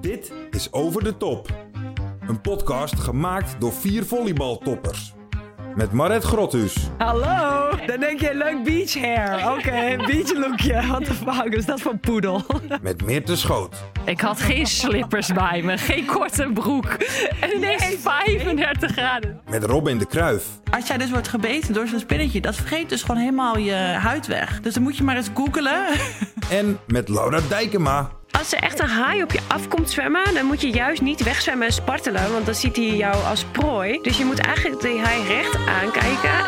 Dit is Over de Top. Een podcast gemaakt door vier volleybaltoppers. Met Maret Grothuus, Hallo, dan denk je leuk beach hair. Oké, beach lookje. What the fuck is dat voor poedel? met Meerte Schoot, Ik had geen slippers bij me, geen korte broek. En ineens 35 graden. met Robin de Kruif Als jij dus wordt gebeten door zo'n spinnetje, dat vreet dus gewoon helemaal je huid weg. Dus dan moet je maar eens googelen. en met Laura Dijkema. Als er echt een haai op je afkomt zwemmen, dan moet je juist niet wegzwemmen en spartelen, want dan ziet hij jou als prooi. Dus je moet eigenlijk die haai recht aankijken.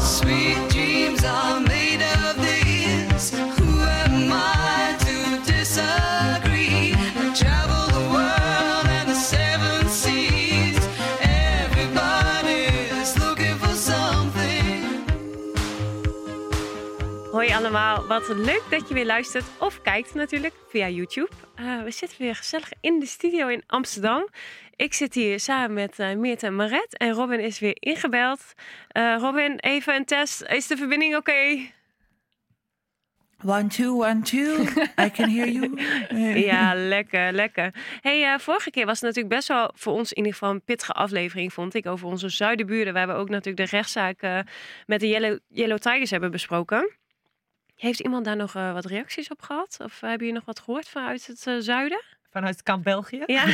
Sweet dreams are made Hoi allemaal, wat leuk dat je weer luistert of kijkt natuurlijk via YouTube. Eh, we zitten weer gezellig in de studio in Amsterdam. Ik zit hier samen met uh, Meert en Maret en Robin is weer ingebeld. Eh, Robin, even een test. Is de verbinding oké? One, two, one, two. I can hear you. Ja, lekker, lekker. Hey, eh, vorige keer was het natuurlijk best wel voor ons in ieder geval een pittige aflevering, vond ik, over onze zuidenburen, waar we ook natuurlijk de rechtszaak eh, met de Yellow, Yellow Tigers hebben besproken. Heeft iemand daar nog eh, wat reacties op gehad? Of hebben jullie nog wat gehoord vanuit het eh, zuiden? Vanuit het kamp België? Ja.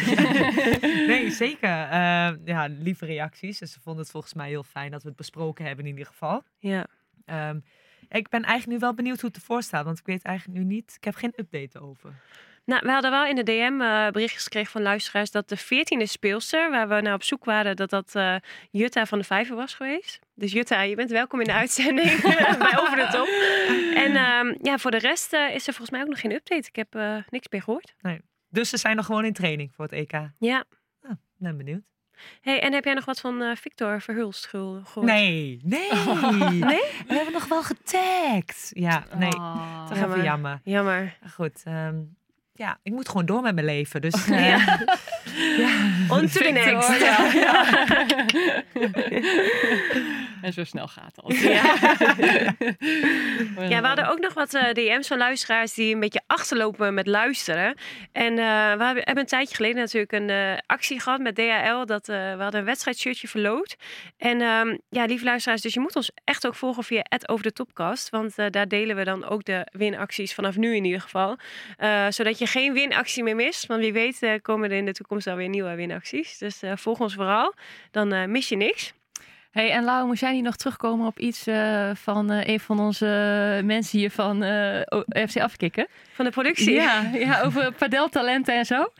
nee, zeker. Eh, ja, lieve reacties. Dus ze vonden het volgens mij heel fijn dat we het besproken hebben in ieder geval. ja. Ehm, ik ben eigenlijk nu wel benieuwd hoe het ervoor staat. Want ik weet eigenlijk nu niet... Ik heb geen update over. Nou, we hadden wel in de DM eh, berichtjes gekregen van luisteraars dat de 14e speelster, waar we naar op zoek waren, dat dat eh, Jutta van de Vijver was geweest. Dus Jutta, je bent welkom in de uitzending bij Over de Top. En ehm, ja, voor de rest eh, is er volgens mij ook nog geen update. Ik heb niks meer gehoord. Dus ze zijn nog gewoon in training voor het EK. Ja. Ben benieuwd. Hey, en heb jij nog wat van Victor Verhulst geho- gehoord? Nee, nee. Nee? We hebben nog wel getagd. Ja, nee. Oh. Toch even jammer. Jammer. Goed. ehm, ja, ik moet gewoon door met mijn leven. Dus Ja. ja. On to the next. Ja. en zo snel gaat het. Ja. Ja, we hadden ook nog wat eh, DM's van luisteraars die een beetje achterlopen met luisteren. En eh, we hebben, een tijdje geleden natuurlijk een eh, actie gehad met DHL. Dat, we hadden een wedstrijdshirtje verloot. En ehm, ja, lieve luisteraars, dus je moet ons echt ook volgen via Over de Topcast. Want daar delen we dan ook de winacties vanaf nu in ieder geval. Zodat je geen winactie meer mist. Want wie weet komen er in de toekomst alweer nieuwe winacties. Dus volg ons vooral. Dan mis je niks. Hey, en Lau, moest jij niet nog terugkomen op iets eh, van eh, een van onze mensen hier van eh, O- FC Afkikken? Van de productie. Ja, ja, over padeltalenten en zo.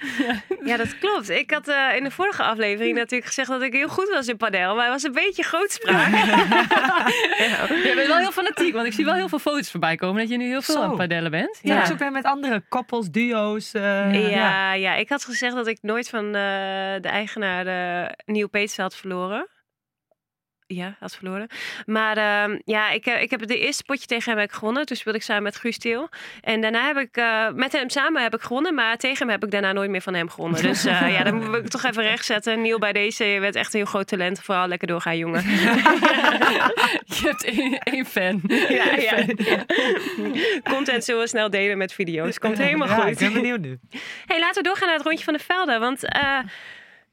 Ja, dat klopt. Ik had eh, in de vorige aflevering natuurlijk gezegd dat ik heel goed was in padel. Maar het was een beetje grootspraak. Je bent wel heel fanatiek, want ik zie wel heel veel foto's voorbij komen dat je nu heel veel Zo. aan padellen bent. Ja, Ja. dus ook weer met andere koppels, duo's. eh, ja, ja, ik had gezegd dat ik nooit van eh, de eigenaar uh, Nieuw had verloren. Ja, had verloren. Maar ehm, ja, ik, eh, ik heb de eerste potje tegen hem heb ik gewonnen. Toen speelde ik samen met Guus Til. En daarna heb ik, eh, met hem samen heb ik gewonnen. Maar tegen hem heb ik daarna nooit meer van hem gewonnen. Dus eh, ja, dan moet ik toch even rechtzetten. Niel, bij deze, je bent echt een heel groot talent. Vooral lekker doorgaan, jongen. Je hebt één, één fan. ja, ja. Content zullen we snel delen met video's. Komt helemaal Ja, goed. ik ben benieuwd nu. Hey, laten we doorgaan naar het rondje van de velden. Want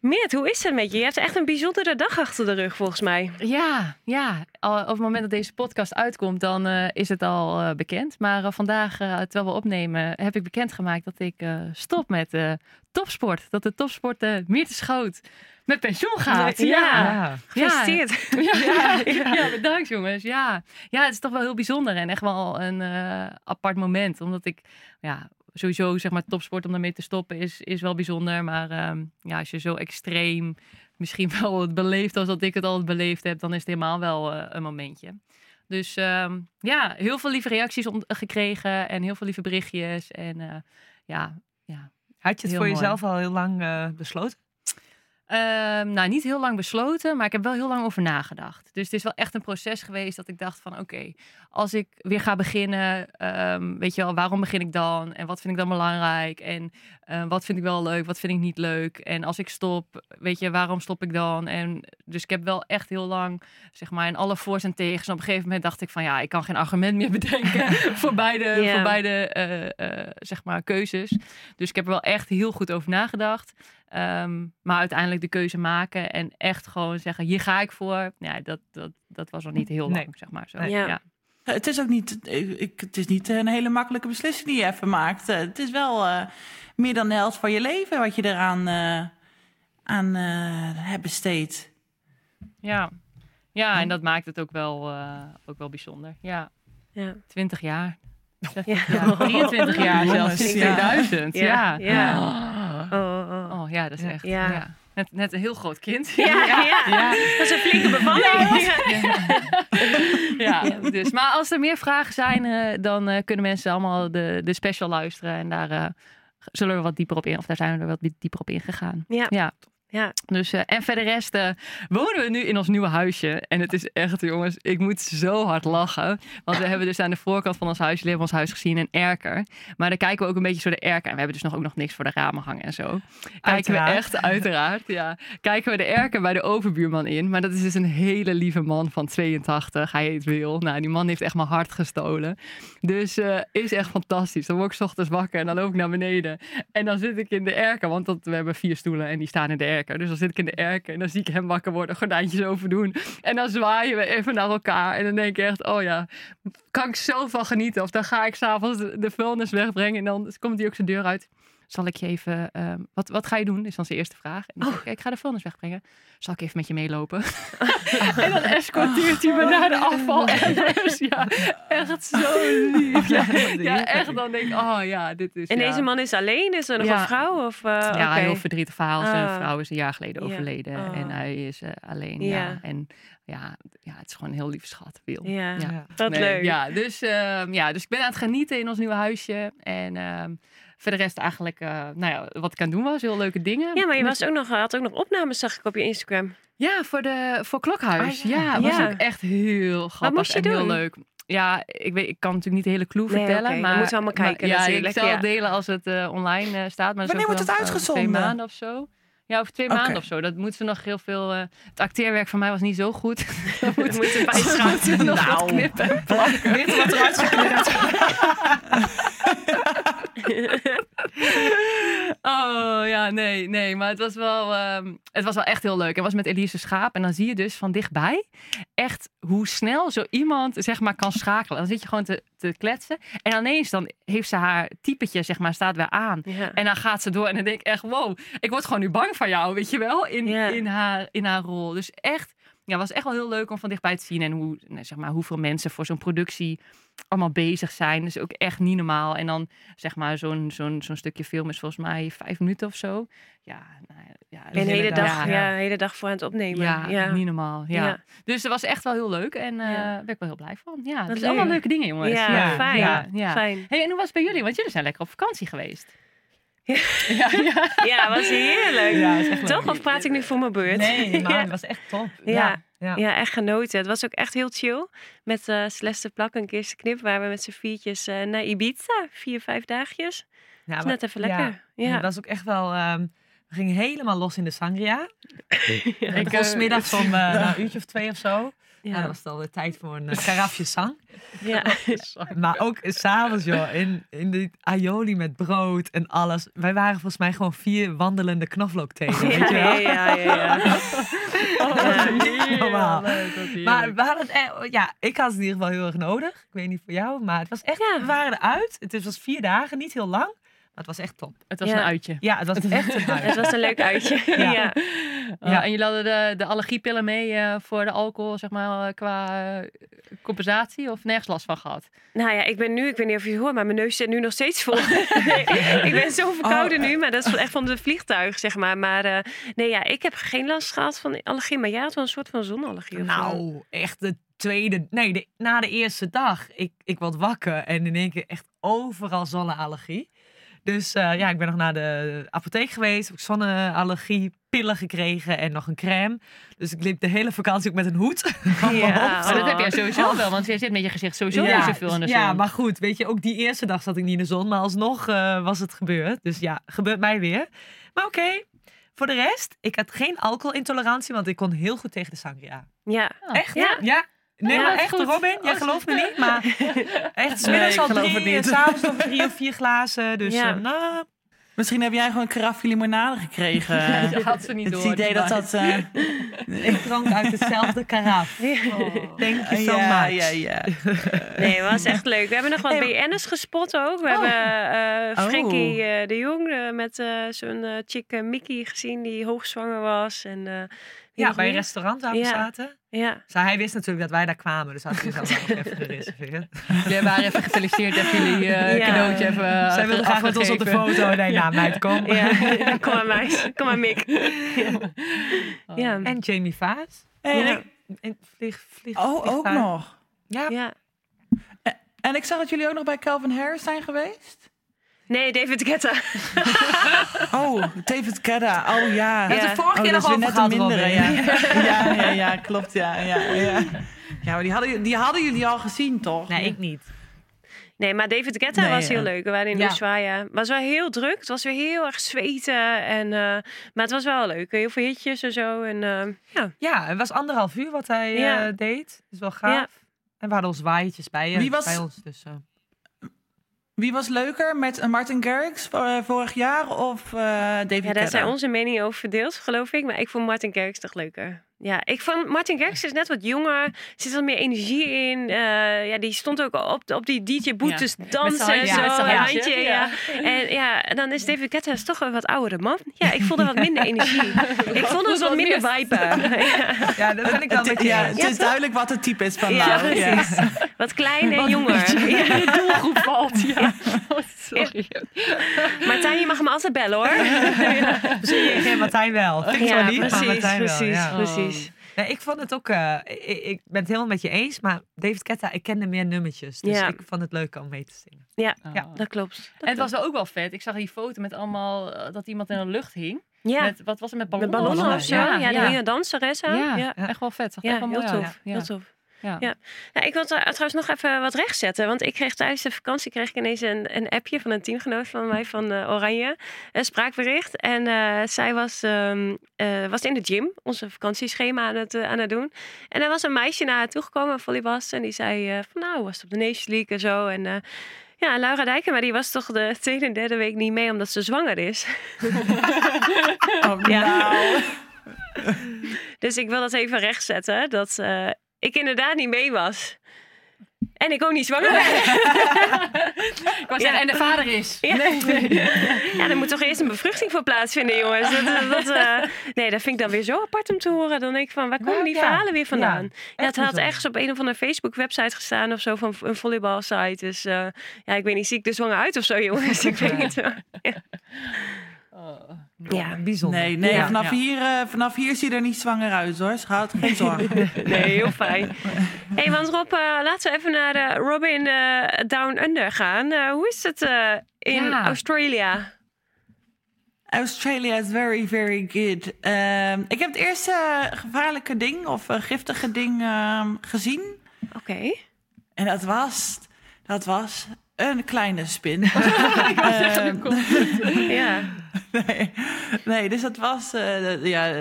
Meert, hoe is het met je? Je hebt echt een bijzondere dag achter de rug, volgens mij. Ja, ja. Al, op het moment dat deze podcast uitkomt, dan eh, is het al eh, bekend. Maar eh, vandaag, eh, terwijl we opnemen, heb ik bekendgemaakt dat ik eh, stop met eh, topsport. Dat de topsport uh, meer te schoot met pensioen gaat. Ja. Ja. Gefeliciteerd. Ja, ja, ja, bedankt jongens. Ja. ja, het is toch wel heel bijzonder en echt wel een eh, apart moment. Omdat ik, ja, sowieso zeg maar topsport om daarmee te stoppen is, is wel bijzonder. Maar ehm, ja, als je zo extreem misschien wel het beleeft als dat ik het altijd beleefd heb, dan is het helemaal wel eh, een momentje. Dus ehm, ja, heel veel lieve reacties gekregen en heel veel lieve berichtjes. En eh, ja, ja, Had je het voor mooi. jezelf al heel lang eh, besloten? Ehm, nou, niet heel lang besloten, maar ik heb wel heel lang over nagedacht. Dus het is wel echt een proces geweest dat ik dacht van oké, als ik weer ga beginnen, ehm, weet je wel, waarom begin ik dan? En wat vind ik dan belangrijk? En eh, wat vind ik wel leuk, wat vind ik niet leuk? En als ik stop, weet je, waarom stop ik dan? En dus ik heb wel echt heel lang, zeg maar, in alle voor's en tegens. En op een gegeven moment dacht ik van ja, ik kan geen argument meer bedenken voor beide, voor beide eh, eh, zeg maar, keuzes. Dus ik heb er wel echt heel goed over nagedacht. Ehm, maar uiteindelijk de keuze maken en echt gewoon zeggen, hier ga ik voor. Ja, dat, dat, dat was nog niet heel lang, Nee. zeg maar. Zo. Nee. Ja. Ja. Het is ook niet, ik, het is niet een hele makkelijke beslissing die je even maakt. Eh, Het is wel eh, meer dan de helft van je leven wat je eraan eh, aan, eh, hebt besteed. Ja. ja, en dat maakt het ook wel, eh, ook wel bijzonder. Ja, Ja. 20 jaar. Ja. ik, ja. 23 jaar zelfs, Jongens, sinds ja. 2000. Ja. Ja, ja. Oh. Ja, dat is echt. Ja. Ja. Net, net een heel groot kind. Ja, ja. Dat is een flinke bevalling. Ja. Ja, dus. Maar als er meer vragen zijn, eh, dan eh, kunnen mensen allemaal de, de special luisteren. En daar eh, zullen we wat dieper op in. Of daar zijn we er wat dieper op ingegaan. Ja. Ja. Dus, eh, en verder rest eh, wonen we nu in ons nieuwe huisje. En het is echt, jongens, ik moet zo hard lachen. Want we hebben dus aan de voorkant van ons huis, jullie hebben ons huis gezien, een erker. Maar dan kijken we ook een beetje zo de erker. En we hebben dus nog ook nog niks voor de ramen hangen en zo. Kijken Uiteraard. we echt, uiteraard, ja. Kijken we de erker bij de overbuurman in. Maar dat is dus een hele lieve man van 82. Hij heet Wil. Nou, die man heeft echt mijn hart gestolen. Dus eh, is echt fantastisch. Dan word ik 's ochtends wakker en dan loop ik naar beneden. En dan zit ik in de erker, want dat, we hebben vier stoelen en die staan in de erker. Dus dan zit ik in de erker en dan zie ik hem wakker worden, gordijntjes overdoen. En dan zwaaien we even naar elkaar. En dan denk ik echt, oh ja, kan ik zo van genieten. Of dan ga ik s'avonds de, de vuilnis wegbrengen en dan komt hij ook zijn deur uit. Zal ik je even, ehm, wat, wat ga je doen? Is dan zijn eerste vraag. En dan zeg ik, ik ga de vuilnis wegbrengen. Zal ik even met je meelopen? en dan escorteert hij me naar de afval. ja, echt zo lief. Ja, ja, echt dan denk ik, oh ja, dit is... En ja. deze man is alleen? Is er nog Ja. een vrouw? Of, eh, Ja, heel verdrietig verhaal. Zijn Ah. vrouw is een jaar geleden overleden. Oh. En hij is eh, alleen. Ja. En ja, ja, het is gewoon een heel lief schat. Wil. Ja, Nee, leuk. Ja dus, ehm, ja, dus ik ben aan het genieten in ons nieuwe huisje. En ehm voor de rest eigenlijk, eh, nou ja, wat ik aan doen was, heel leuke dingen. Ja, maar je was ook nog, had ook nog opnames, zag ik op je Instagram. Ja, voor, de, voor Klokhuis. Ah, ja. ja, was Ja. ook echt heel grappig moest je en heel doen? leuk. Ja, ik, weet, ik kan natuurlijk niet de hele clue Nee, vertellen. maar, moeten we allemaal kijken Maar, ja, ik zal het delen als het eh, online eh, staat. Maar Wanneer wordt het eh, uitgezonden? Twee maanden of zo. Ja, over twee maanden of zo. Dat moeten ze nog heel veel... eh, het acteerwerk van mij was niet zo goed. Dat We moeten bijschaven. we nog wat Nou. knippen en plakken. Je eruit geknipt? Oh ja, nee, nee. Maar het was wel, ehm, het was wel echt heel leuk. Het was met Elise Schaap. En dan zie je dus van dichtbij echt hoe snel zo iemand zeg maar kan schakelen. Dan zit je gewoon te, te kletsen. En ineens dan heeft ze haar typetje zeg maar staat weer aan. Ja. En dan gaat ze door en dan denk ik echt, wow, ik word gewoon nu bang van jou, weet je wel, in, Ja. in, haar, in haar rol. Dus echt, ja, was echt wel heel leuk om van dichtbij te zien en hoe, nou, zeg maar, hoeveel mensen voor zo'n productie allemaal bezig zijn. Dus ook echt niet normaal. En dan zeg maar zo'n zo'n zo'n stukje film is volgens mij vijf minuten of zo. Ja, nou, ja, Een is hele dag, ja. ja, hele dag voor aan het opnemen. Ja, Ja, niet normaal. Ja. Ja. Dus dat was echt wel heel leuk en eh daar ben ik wel heel blij van. Ja, dat zijn allemaal leuk. leuke dingen, jongens. Ja, Ja, fijn. Ja, ja. fijn. Hey, en hoe was het bij jullie? Want jullie zijn lekker op vakantie geweest. Ja. ja, was heerlijk. Ja, echt Toch? leuk. Of praat ik nu voor mijn beurt? Nee, maar ja. het was echt top. Ja. Ja. ja. Ja, echt genoten. Het was ook echt heel chill. Met eh Celeste Plak en Kirsten Knip waren we met z'n viertjes eh, naar Ibiza. Vier, vijf dagjes. Ja, was maar- net even lekker. Ja. Ja. Het was ook echt wel... ehm, we gingen helemaal los in de sangria. Ik, Ik was eh, middags om een uurtje of twee of zo. Ja. Ja. dan was het alweer tijd voor een uh, karafje sang. Ja. Maar ook s'avonds, joh, in, in de aioli met brood en alles. Wij waren volgens mij gewoon vier wandelende knoflooktenen, weet je wel? Ja, ja, ja, ja. Ja, niet normaal. leuk. Maar we hadden het, ja, ik had het in ieder geval heel erg nodig. Ik weet niet voor jou, maar het was echt, Ja. we waren eruit. Het was vier dagen, niet heel lang, maar het was echt top. het was Ja. een uitje. Ja, het was echt een Het uit. was een leuk uitje. Ja. Ja. Uh, Ja. En jullie hadden de, de allergiepillen mee eh, voor de alcohol, zeg maar, eh, qua eh, compensatie of nergens last van gehad? Nou ja, ik ben nu, ik weet niet of je het hoort, maar mijn neus zit nu nog steeds vol. ik ben zo verkouden nu, maar dat is echt van het vliegtuig, zeg maar. Maar eh, nee, ja, ik heb geen last gehad van allergie, maar jij had wel een soort van zonallergie. of zo. Nou, echt de tweede, nee, de, na de eerste dag. Ik, ik word wakker en in één keer echt overal zonneallergie. Dus eh, ja, ik ben nog naar de apotheek geweest. Heb ik zonneallergie pillen gekregen en nog een crème. Dus ik liep de hele vakantie ook met een hoed. Ja. Maar dat heb jij sowieso wel, want je zit met je gezicht sowieso niet zoveel in de zon. Ja, maar goed, weet je, ook die eerste dag zat ik niet in de zon, maar alsnog eh, was het gebeurd. Dus ja, gebeurt mij weer. Maar oké, voor de rest, ik had geen alcoholintolerantie, want ik kon heel goed tegen de sangria. Ja. Echt? Ja. Ja. Nee, Ja, maar echt, goed. Robin, jij gelooft me niet, maar echt, smiddags Nee, al het drie, en niet. s'avonds nog drie of vier glazen. Dus Ja. eh, nou, Misschien heb jij gewoon een karafje limonade gekregen. Dat had ze niet het door. idee dat dat... eh, ik dronk uit hetzelfde karaf. Thank you so ja, much. ja, ja. Nee, het was echt leuk. We hebben nog wat BN'ers gespot ook. We hebben eh Oh. Frankie eh, de Jong eh, met eh zo'n eh chick eh, Mickey gezien die hoogzwanger was. En, eh, Ja, nog bij een restaurant waar we Ja. zaten. Ja. Dus hij wist natuurlijk dat wij daar kwamen, dus had hij zelf ook even gereserveerd. Jullie waren even gefeliciteerd dat jullie eh Ja. cadeautje even uh, Zij wilde graag met ons op de foto. Nee, nou meid, kom. ja. Kom maar, meis. Kom maar, Mick. Ja. En Jamie Vaas. En Ja. ik- En vlieg, vlieg, oh, ook nog. Ja, ja. En ik zag dat jullie ook nog bij Calvin Harris zijn geweest. Nee, David Guetta. Oh, David Guetta. Oh ja. Hebben het de vorige Oh, keer dat nog over net een gehad, mindere, Robin. ja. ja, ja, ja, klopt. Ja, ja, ja. ja maar die hadden, die hadden jullie al gezien, toch? Nee, ik niet. Nee, maar David Guetta Nee, was heel ja. leuk. We waren in Ja. Ushuaia. Het was wel heel druk. Het was weer heel erg zweten. En, eh, maar het was wel leuk. Heel veel hitjes en zo. En, eh, ja. Ja, het was anderhalf uur wat hij Ja. eh, deed. is wel gaaf. Ja. En we hadden ons waaiertjes bij, eh, Wie was- bij ons. Dus, eh. Wie was leuker met Martin Garrix eh, vorig jaar of eh, David ja, daar zijn onze meningen over verdeeld, geloof ik. Maar ik vond Martin Garrix toch leuker. Ja, ik vond Martin Garrix is net wat jonger. Er zit wat meer energie in. Eh, ja, die stond ook op, op die DJ Boetes dansen en zo. een handje, handje, ja. ja. En ja, en dan is David Guetta is toch een wat oudere man. Ja, ik voelde wat minder energie. ik vond ons wat minder vibe. ja. Ja, dat ben ik wel Het, met je ja, het is duidelijk wat het type is van Ja, Lau. Ja. precies. Wat klein en jonger. Ja. de doelgroep valt. Ja. Oh, sorry. Martijn, je mag hem altijd bellen hoor. Misschien geen Martijn wel. Vind ik Ja, zo niet, maar precies, precies, Ja. Precies. Nee, ik vond het ook... eh, ik, ik ben het helemaal met je eens, maar David Ketta, ik kende meer nummertjes. Dus Ja. ik vond het leuk om mee te zingen. Ja, Ja. dat klopt. Dat En het was wel ook wel vet. Ik zag die foto met allemaal eh, dat iemand in de lucht hing. ja. Met, wat was het met met ballonnen? ballonnen of zo. Ja, Ja, ja. danseres ook. Ja, Ja. echt wel vet. Zag Ja, echt wel heel mooi tof. uit. Ja. Heel tof. Ja. Ja. Nou, ik wil tra- trouwens nog even wat rechtzetten. Want ik kreeg tijdens de vakantie kreeg ik ineens een, een appje van een teamgenoot van mij van eh, Oranje. Een spraakbericht. En eh, zij was, ehm, eh, was in de gym onze vakantieschema aan het, eh, aan het doen. En er was een meisje naar haar toegekomen, een volleybalster. En die zei eh, van nou, was het op de Nations League en zo. En eh, ja, Laura Dijken, maar die was toch de tweede en derde week niet mee omdat ze zwanger is. Oh, nou. Dus ik wil dat even rechtzetten. Dat eh, ik inderdaad niet mee was. En ik ook niet zwanger ben. Ik wou zeggen, en de vader is. Ja. ja, er moet toch eerst een bevruchting voor plaatsvinden, jongens. Dat, dat, eh, nee, dat vind ik dan weer zo apart om te horen. Dan denk ik van, waar komen die Ja. verhalen weer vandaan? Ja, het had ergens op een of andere Facebook-website gestaan of zo van een volleybalsite. Dus eh, ja, ik weet niet, zie ik er zwanger uit of zo, jongens? Ik weet niet. Hoor. Ja, Bijzonder. Nee, nee Ja. vanaf, Ja. Hier, eh, vanaf hier zie je er niet zwanger uit hoor. Schat, geen zorgen. nee, heel fijn. hey, want Rob, eh, laten we even naar de Robin eh, Down Under gaan. Eh, hoe is het eh, in Ja. Australia? Australia is very, very good. Ehm, ik heb het eerste eh, gevaarlijke ding of eh, giftige ding ehm, gezien. Oké. En dat was, dat was een kleine spin. Ehm, Ja. nee, nee, dus dat was. eh, ja,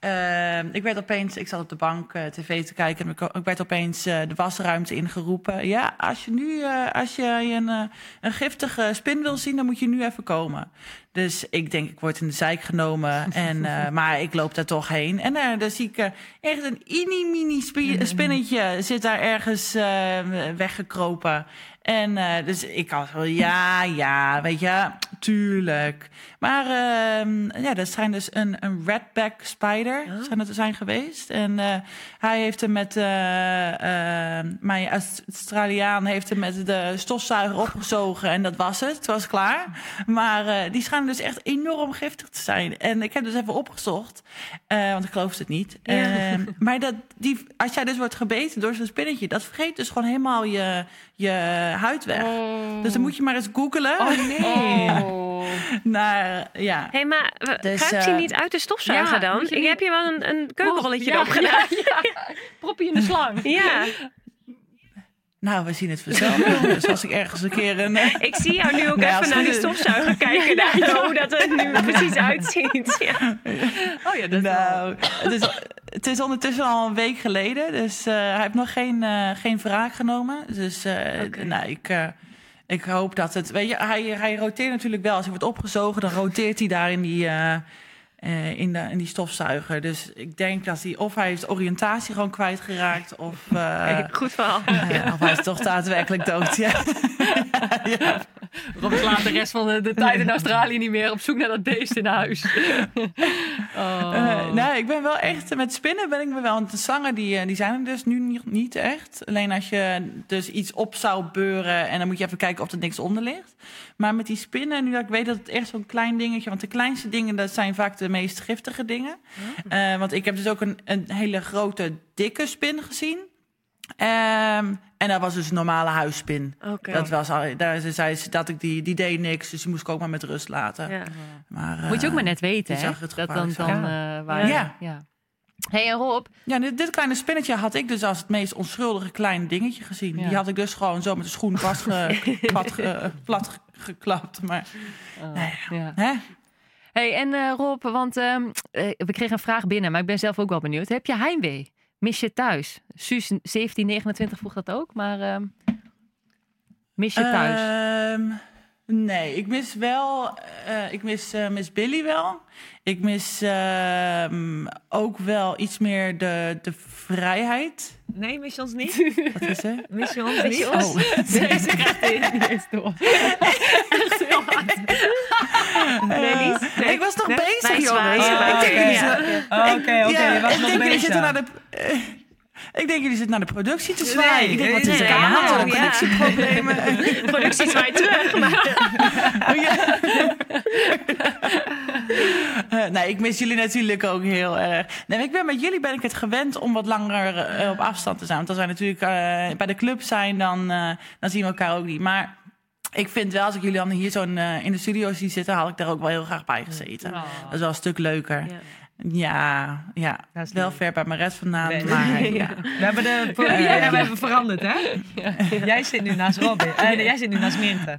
eh, ik werd opeens. Ik zat op de bank eh, tv te kijken. En ik, ik werd opeens eh, de wasruimte ingeroepen. Ja, als je nu als je een, een giftige spin wil zien, dan moet je nu even komen. Dus ik denk, ik word in de zijk genomen. En, maar ik loop daar toch heen. En dan zie ik echt een mini-mini spi- spinnetje zit daar ergens weggekropen. En eh, dus ik had wel, ja, ja, weet je, tuurlijk. Maar ehm, ja, dat zijn dus een, een redback spider, zijn het er zijn geweest. En eh, hij heeft hem met, eh, eh, mijn Australiaan heeft hem met de stofzuiger opgezogen en dat was het, het was klaar. Maar eh, die schijnen dus echt enorm giftig te zijn. En ik heb dus even opgezocht, want ik geloofde het niet. Ehm, maar dat, die, als jij dus wordt gebeten door zo'n spinnetje, dat vreet dus gewoon helemaal je, je huid weg. Dus dan moet je maar eens googelen. Oh nee. Oh. Naar, ja. Hé, maar Dus, kruipt hij eh, niet uit de stofzuiger ja, dan? Ik niet- heb je wel een, een keukenrolletje Ja, erop gedaan. Ja, ja. Prop je in de slang. Ja, Nou, we zien het vanzelf. dus als ik ergens een keer een... eh, ik zie jou nu ook Nee, even naar die stofzuiger kijken. Naar hoe dat er nu precies uitziet. Ja. Oh ja, dat Nou, het is, het is ondertussen al een week geleden. Dus eh, hij heeft nog geen, eh, geen wraak genomen. Dus eh, nou, ik, eh, ik hoop dat het... Weet je, hij, hij roteert natuurlijk wel. Als hij wordt opgezogen, dan roteert hij daar in die, eh, eh, in, de, in die stofzuiger. Dus ik denk dat hij... Of hij heeft oriëntatie gewoon kwijtgeraakt. Of, eh, goed verhaal. eh, of hij is toch daadwerkelijk dood. Ja. ja. Rob slaat de rest van de, de tijd in Australië niet meer op zoek naar dat beest in huis. Oh. Nee, ik ben wel echt met spinnen ben ik me wel. Want de slangen die, die zijn er dus nu niet echt. Alleen als je dus iets op zou beuren en dan moet je even kijken of er niks onder ligt. Maar met die spinnen, nu dat ik weet dat het echt zo'n klein dingetje, want de kleinste dingen dat zijn vaak de meest giftige dingen. Eh, want ik heb dus ook een, een hele grote dikke spin gezien. Ehm, en dat was dus een normale huisspin. Dat was al, daar zei ze dat ik die, die deed niks, dus die moest ik ook maar met rust laten. Ja. Maar, eh, Moet je ook maar net weten, hè? zag het dat dan, dan eh, Ja. ja. Hey, en Rob, Ja, dit, dit kleine spinnetje had ik dus als het meest onschuldige klein dingetje gezien. Ja. Die had ik dus gewoon zo met de schoen vast ge, plat, ge- plat ge- geklapt. Maar, ja. hè? Hey, en eh, Rob, want ehm, eh, we kregen een vraag binnen, maar ik ben zelf ook wel benieuwd. Heb je heimwee? Mis je thuis? Suus 1729 vroeg dat ook, maar ehm, mis je thuis? Ehm, nee, ik mis wel... eh, ik mis eh, Miss Billy wel. Ik mis ehm, ook wel iets meer de, de vrijheid. Nee, mis je ons niet? Wat is er? Mis je ons Mis niet? je ons? Oh. Deze krijgt deze niet eens door. Echt heel hard. Nee, niet? Nee. Ik was nog Nee? bezig, Nee. Ik Ja. zitten- Oké, oké, Ja, je was ik nog denk jullie zitten bezig. naar de... ik denk jullie zitten naar de productie te zwaaien. Nee, ik denk, wat is er aan de hand? ja, connectieproblemen? Productie zwaait terug. Maar... Oh, ja. Eh, nee, ik mis jullie natuurlijk ook heel erg. Nee, ik ben met jullie ben ik het gewend om wat langer eh, op afstand te zijn. Want als wij natuurlijk eh, bij de club zijn, dan, dan zien we elkaar ook niet. Maar ik vind wel, als ik jullie dan hier zo in de studio zie zitten, had ik daar ook wel heel graag bij gezeten. Dat is wel een stuk leuker. Ja, ja. Dat is wel ver bij mijn rest vandaan. Nee. Maar ja. We hebben, de, ja, ja, we hebben veranderd, hè? Jij zit nu naast Robin. Eh, nee, jij zit nu naast Mirte.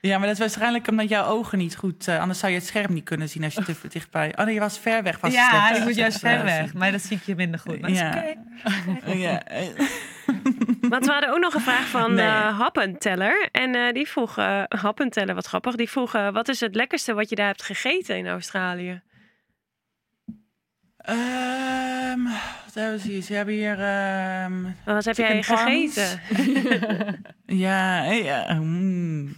ja, maar dat is waarschijnlijk omdat jouw ogen niet goed... eh, anders zou je het scherm niet kunnen zien als je te dichtbij... Oh nee, je was ver weg. Was het Ja, slecht. ik moet juist ver weg. Maar dat zie ik je minder goed. Maar Ja. oké. Ja. eh, Want we hadden ook nog een vraag van Nee. eh, Happenteller. En eh, die vroeg, eh, Happenteller, wat grappig. Die vroeg, eh, wat is het lekkerste wat je daar hebt gegeten in Australië? Ehm, wat hebben ze hier? Ze hebben hier... ehm, Wat heb jij gegeten? ja, eh, ja. mm.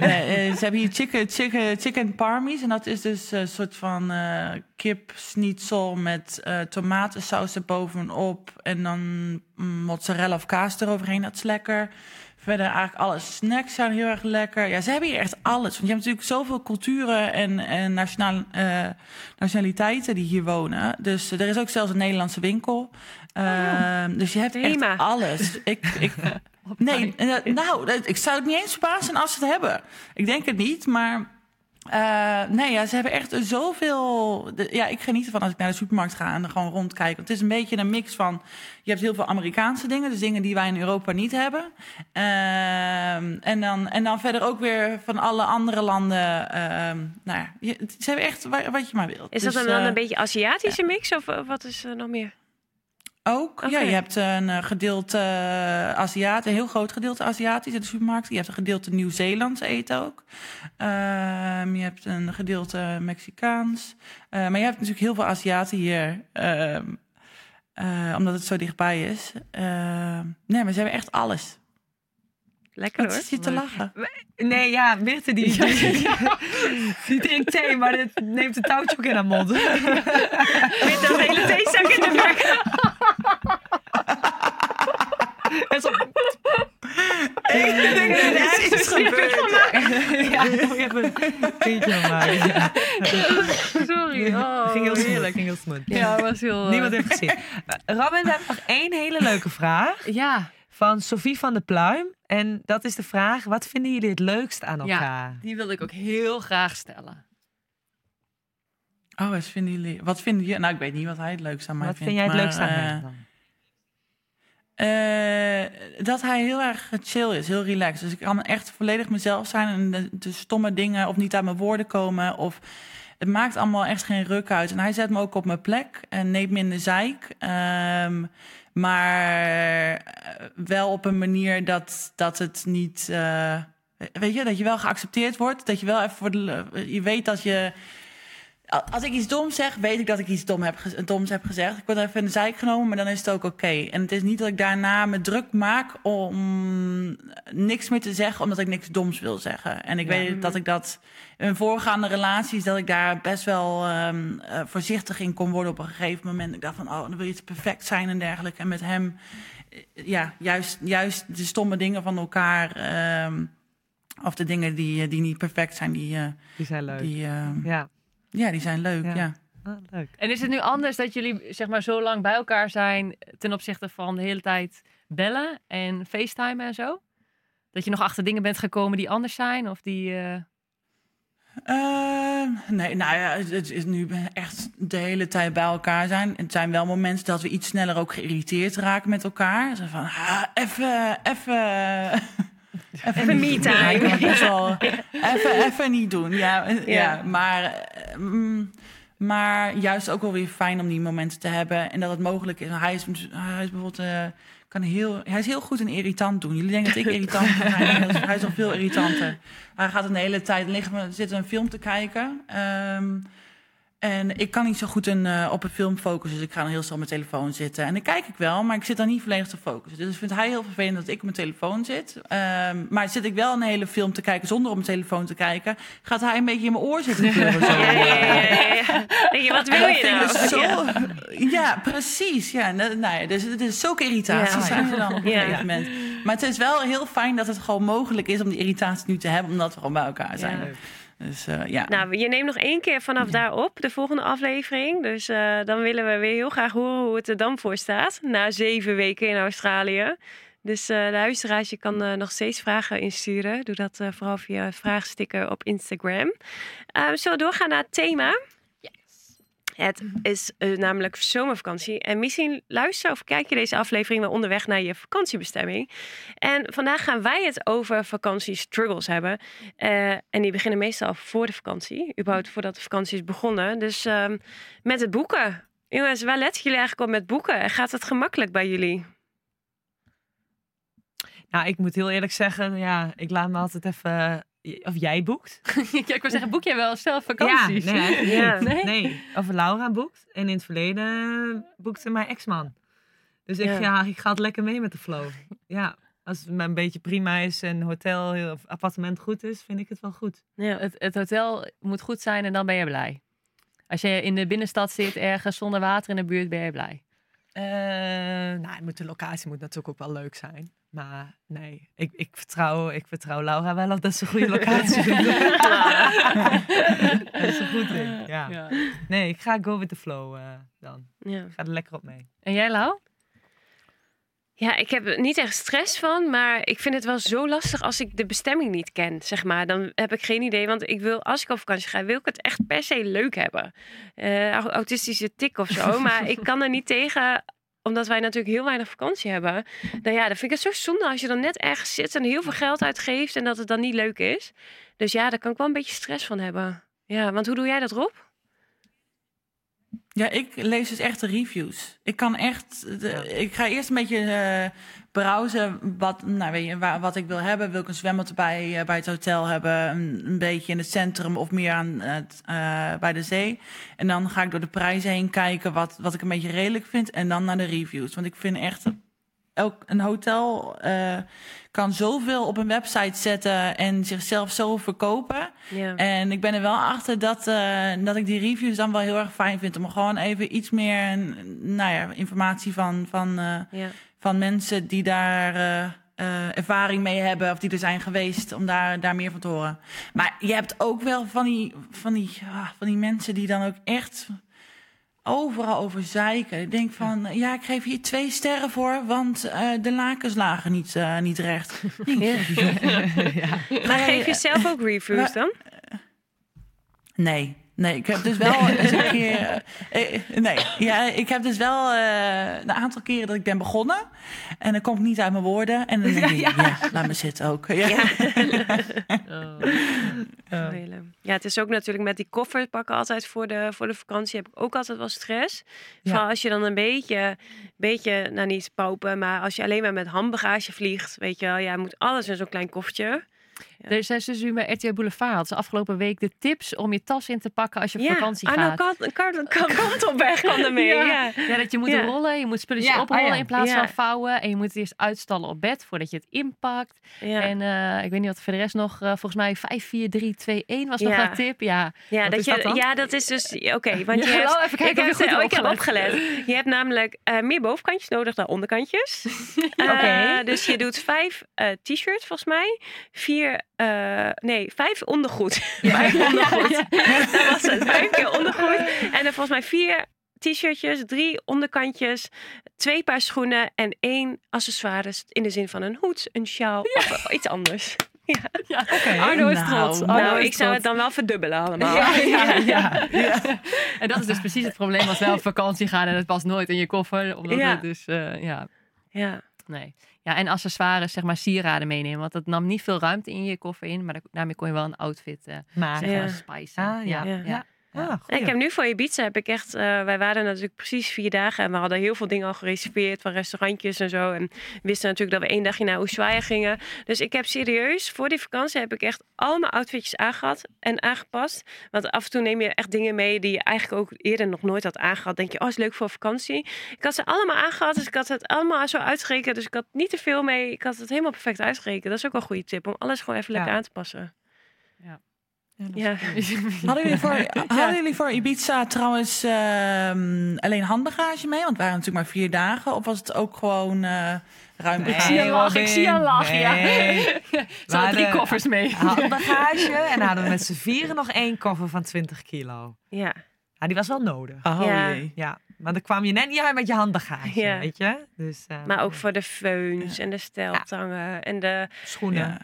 Eh, eh, ze hebben hier chicken, chicken, chicken parmies. En dat is dus een soort van eh kip schnitzel met eh tomatensaus erbovenop. En dan mm, mozzarella of kaas eroverheen. Dat is lekker. Verder eigenlijk alle snacks zijn heel erg lekker. Ja, ze hebben hier echt alles. Want je hebt natuurlijk zoveel culturen en, en nationaal, eh, nationaliteiten die hier wonen. Dus er is ook zelfs een Nederlandse winkel. Ehm, dus je hebt echt alles. Ik, ik, nee, eh, nou, ik zou het niet eens verbazen als ze het hebben. Ik denk het niet, maar... eh, nee, ja, ze hebben echt zoveel... de- ja, ik geniet ervan als ik naar de supermarkt ga en er gewoon rondkijk. Want het is een beetje een mix van... Je hebt heel veel Amerikaanse dingen, dus dingen die wij in Europa niet hebben. Ehm, en, dan, en dan verder ook weer van alle andere landen. ehm, nou ja, je- ze hebben echt wa- wat je maar wilt. Is Dus, dat dan, dan eh, een beetje Aziatische mix? Of eh, wat is er nog meer? Ook, ja, Oké. je hebt een eh, gedeelte uh, Aziat, een heel groot gedeelte Aziatisch in de supermarkt. Je hebt een gedeelte Nieuw-Zeelands eten ook. Ehm, je hebt een gedeelte Mexicaans. Eh, maar je hebt natuurlijk heel veel Aziaten hier, ehm, eh, omdat het zo dichtbij is. Ehm, nee, maar ze hebben echt alles. Lekker Wat hoor. zit je te lachen? Nee, ja, Mirte die, die, die drinkt thee, maar dit neemt een touwtje ook in haar mond. Met dat hele theezak in de bek. En zo- Ik denk dat er iets gebeurd. Ja, je even een van maken. Ja. Sorry. Oh, ging heel heerlijk. Ging heel smooth. Ja, het was heel... eh, Niemand heeft gezien. Eh, Robin, hebben nog één hele leuke vraag Ja, van Sophie van der Pluim. En dat is de vraag, wat vinden jullie het leukst aan Ja. elkaar? die wilde ik ook heel graag stellen. Oh, wat vinden jullie? Wat vinden jullie? Nou, ik weet niet wat hij het leukst aan mij wat vindt. vind jij het maar, leukst aan eh, hem dan? eh, dat hij heel erg chill is, heel relaxed. Dus ik kan echt volledig mezelf zijn en de, de stomme dingen of niet uit mijn woorden komen. Of het maakt allemaal echt geen ruk uit. En hij zet me ook op mijn plek en neemt me in de zeik. Ehm, maar eh, wel op een manier dat, dat het niet. eh, weet je, dat je wel geaccepteerd wordt. Dat je wel even voor de. Je weet dat je. Als ik iets doms zeg, weet ik dat ik iets dom heb, doms heb gezegd. Ik word even in de zeik genomen, maar dan is het ook oké. En het is niet dat ik daarna me druk maak om niks meer te zeggen, omdat ik niks doms wil zeggen. En ik weet dat ik dat in voorgaande relaties, dat ik daar best wel ehm, eh, voorzichtig in kon worden op een gegeven moment. Ik dacht van, oh, dan wil je het perfect zijn en dergelijke. En met hem, eh, ja, juist, juist de stomme dingen van elkaar, ehm, of de dingen die, eh, die niet perfect zijn, die, eh, Die zijn leuk. die, Ja. Ja, die zijn leuk, Ja. ja. Ah, leuk. En is het nu anders dat jullie zeg maar zo lang bij elkaar zijn ten opzichte van de hele tijd bellen en facetimen en zo? Dat je nog achter dingen bent gekomen die anders zijn of die... eh, Ehm, nee, nou ja, het, het is nu echt de hele tijd bij elkaar zijn. Het zijn wel momenten dat we iets sneller ook geïrriteerd raken met elkaar. Zo van, ah, even, even... Even niet me doen. Ja, ik kan het time. best wel even, even niet doen. Ja, eh, ja. Ja. maar, eh, mm, maar juist ook wel weer fijn om die momenten te hebben. En dat het mogelijk is. Hij is, hij is bijvoorbeeld... eh, kan heel, hij is heel goed in irritant doen. Jullie denken dat ik irritant ben. Hij is, hij is al veel irritanter. Hij gaat de hele tijd liggen, we zitten een film te kijken. Ehm, en ik kan niet zo goed in, eh, op een film focussen. Dus ik ga dan heel snel op mijn telefoon zitten. En dan kijk ik wel, maar ik zit dan niet volledig te focussen. Dus vindt hij heel vervelend dat ik op mijn telefoon zit. Ehm, maar zit ik wel een hele film te kijken zonder op mijn telefoon te kijken... gaat hij een beetje in mijn oor zitten. zo. Ja, ja, ja. Denk je, wat wil je dus nou? zo, ja. precies. Ja, nou, ja, dus het is zulke irritaties zijn er dan op een Ja. gegeven moment. Maar het is wel heel fijn dat het gewoon mogelijk is om die irritatie nu te hebben, omdat we gewoon bij elkaar zijn. Dus eh, ja. Nou, je neemt nog één keer vanaf daar op, de volgende aflevering. Dus eh, dan willen we weer heel graag horen hoe het er dan voor staat. Na zeven weken in Australië. Dus eh luisteraars, je kan nog steeds vragen insturen. Doe dat vooral via vraagsticker op Instagram. Zullen we doorgaan naar het thema? Het is eh, namelijk zomervakantie. En misschien luister of kijk je deze aflevering wel onderweg naar je vakantiebestemming. En vandaag gaan wij het over vakantiestruggles hebben. Eh, en die beginnen meestal voor de vakantie. Überhaupt voordat de vakantie is begonnen. Dus ehm, met het boeken. Jongens, waar letten jullie eigenlijk op met boeken? En Gaat het gemakkelijk bij jullie? Nou, ik moet heel eerlijk zeggen, ja, ik laat me altijd even... Of jij boekt. ja, ik wil zeggen, boek jij wel zelf vakanties? Ja, nee. Nee? nee. Of Laura boekt. En in het verleden boekte mijn ex-man. Dus ik, Ja. ja. ik ga het lekker mee met de flow. Ja, als het maar een beetje prima is en hotel of appartement goed is, vind ik het wel goed. Ja. Het, het hotel moet goed zijn en dan ben je blij. Als je in de binnenstad zit, ergens zonder water in de buurt, ben je blij. Eh, nou, moet- de locatie moet natuurlijk ook wel leuk zijn. Maar nee, ik, ik, vertrouw, ik vertrouw Laura wel op dat ze een goede locatie vindt. dat is er goed in, ja. Nee, ik ga go with the flow eh, dan. Ja. Ik ga er lekker op mee. En jij, Lau? Ja, ik heb er niet echt stress van, maar ik vind het wel zo lastig als ik de bestemming niet ken, zeg maar. Dan heb ik geen idee, want ik wil, als ik op vakantie ga, wil ik het echt per se leuk hebben. Eh, au- autistische tik of zo, maar ik kan er niet tegen, omdat wij natuurlijk heel weinig vakantie hebben. Nou ja, dan vind ik het zo zonde als je dan net ergens zit en heel veel geld uitgeeft en dat het dan niet leuk is. Dus ja, daar kan ik wel een beetje stress van hebben. Ja, want hoe doe jij dat, Rob? Ja, ik lees dus echt de reviews. Ik kan echt. de- Ik ga eerst een beetje eh browsen wat, nou, weet je, waar, wat ik wil hebben. Wil ik een zwembad bij, eh, bij het hotel hebben? Een, een beetje in het centrum of meer aan het, eh, bij de zee. En dan ga ik door de prijzen heen kijken wat, wat ik een beetje redelijk vind. En dan naar de reviews. Want ik vind echt. Elk, een hotel eh, kan zoveel op een website zetten en zichzelf zo verkopen. Ja. En ik ben er wel achter dat, eh, dat ik die reviews dan wel heel erg fijn vind. Om gewoon even iets meer nou ja, informatie van, van, eh, ja. van mensen die daar ervaring mee hebben of die er zijn geweest om daar, daar meer van te horen. Maar je hebt ook wel van die, van die, ja, van die mensen die dan ook echt overal over zeiken. Ik denk van, ja, ik geef hier twee sterren voor, want eh, de lakens lagen niet, eh, niet recht. Ik denk, Maar geef je zelf ook reviews dan? Nee, nee, ik heb dus wel eens een keer. eh, eh, nee, ja, ik heb dus wel eh, een aantal keren dat ik ben begonnen. En dan kom ik niet uit mijn woorden. En dan denk ik, ja, laat me zitten ook. Ja. Spelen. Ja, het is ook natuurlijk met die koffer pakken altijd voor de, voor de vakantie heb ik ook altijd wel stress. Ja. Van als je dan een beetje, beetje, nou niet paupen, maar als je alleen maar met handbagage vliegt, weet je wel, ja, moet alles in zo'n klein koffertje. Er zijn dus nu bij RTL Boulevard ze afgelopen week de tips om je tas in te pakken als je op ja, vakantie Arno gaat. Kant, Kant, Kant, Kantelberg kwam ermee. Ja. Ja. Ja, dat je moet rollen, je moet spulletjes Ja, oprollen oh in plaats van vouwen. En je moet het eerst uitstallen op bed voordat je het inpakt. En eh, ik weet niet wat voor de rest nog, eh, volgens mij 5, 4, 3, 2, 1 was nog een tip. Ja, Ja, dat je, dat ja, dat is dus. Oké, want je hebt. hallo, even kijken ik, of heb, oh, ik heb opgelet. Je hebt namelijk eh, meer bovenkantjes nodig dan onderkantjes. Oké. Dus je doet vijf t-shirts volgens mij. Vier, eh, nee, vijf ondergoed. vijf ondergoed. Dat was het. Vijf keer ondergoed. En dan volgens mij vier t-shirtjes, drie onderkantjes, twee paar schoenen en één accessoires in de zin van een hoed, een sjaal of iets anders. Ja. Arno is Nou, trots. Arno nou, is ik zou het dan wel verdubbelen allemaal. Ja, ja, ja. En dat is dus precies het probleem als wij op vakantie gaan en het past nooit in je koffer. Omdat Ja. het dus, eh, ja, ja. nee. Ja, en accessoires, zeg maar sieraden meenemen. Want dat nam niet veel ruimte in je koffer in. Maar da- daarmee kon je wel een outfit, eh Maar, zeg Ja. maar, spicen. Ah, ja. Ja. Ah, En ik heb nu voor Ibiza heb ik echt, eh, wij waren natuurlijk precies vier dagen en we hadden heel veel dingen al gereserveerd van restaurantjes en zo. En wisten natuurlijk dat we één dagje naar Ushuaia gingen. Dus ik heb serieus, voor die vakantie heb ik echt al mijn outfitjes aangehad en aangepast. Want af en toe neem je echt dingen mee die je eigenlijk ook eerder nog nooit had aangehad. Denk je, oh is leuk voor vakantie. Ik had ze allemaal aangehad, dus ik had het allemaal zo uitgerekend. Dus ik had niet te veel mee, ik had het helemaal perfect uitgerekend. Dat is ook wel een goede tip, om alles gewoon even lekker Ja. aan te passen. Ja. Ja. Hadden, jullie voor, hadden jullie voor Ibiza trouwens ehm, alleen handbagage mee? Want het waren natuurlijk maar vier dagen. Of was het ook gewoon eh ruim Nee, Ik zie je bagage? lachen, ik zie je lachen. Ja. Ze hadden drie koffers mee. handbagage en hadden we met z'n vieren nog één koffer van 20 kilo. ja. Ja, die was wel nodig. Oh Ja. jee. Ja, maar dan kwam je net niet uit met je handbagage, Ja. weet je? Dus, eh, Maar ook voor de feuns en de steltangen en de schoenen.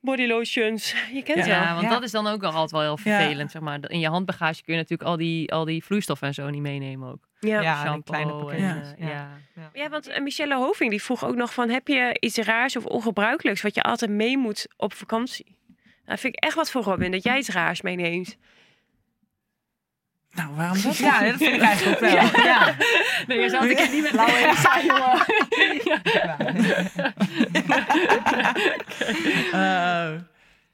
Body lotions. Je kent Ja. wel. Ja, want Ja. dat is dan ook al altijd wel heel Ja. vervelend. Zeg maar. In je handbagage kun je natuurlijk al die, al die vloeistoffen en zo niet meenemen ook. Ja. Ja, kleine pakketjes. eh, Ja. ja. Ja, want eh, Michelle Hoving die vroeg ook nog van... heb je iets raars of ongebruikelijks wat je altijd mee moet op vakantie? Dat vind ik echt wat voor Robin, dat jij iets raars meeneemt. Nou, waarom dat? Ja, dat vind ik eigenlijk ook wel. Ja. Nee, je zou het niet met Lauwe zijn, jongen. Eh,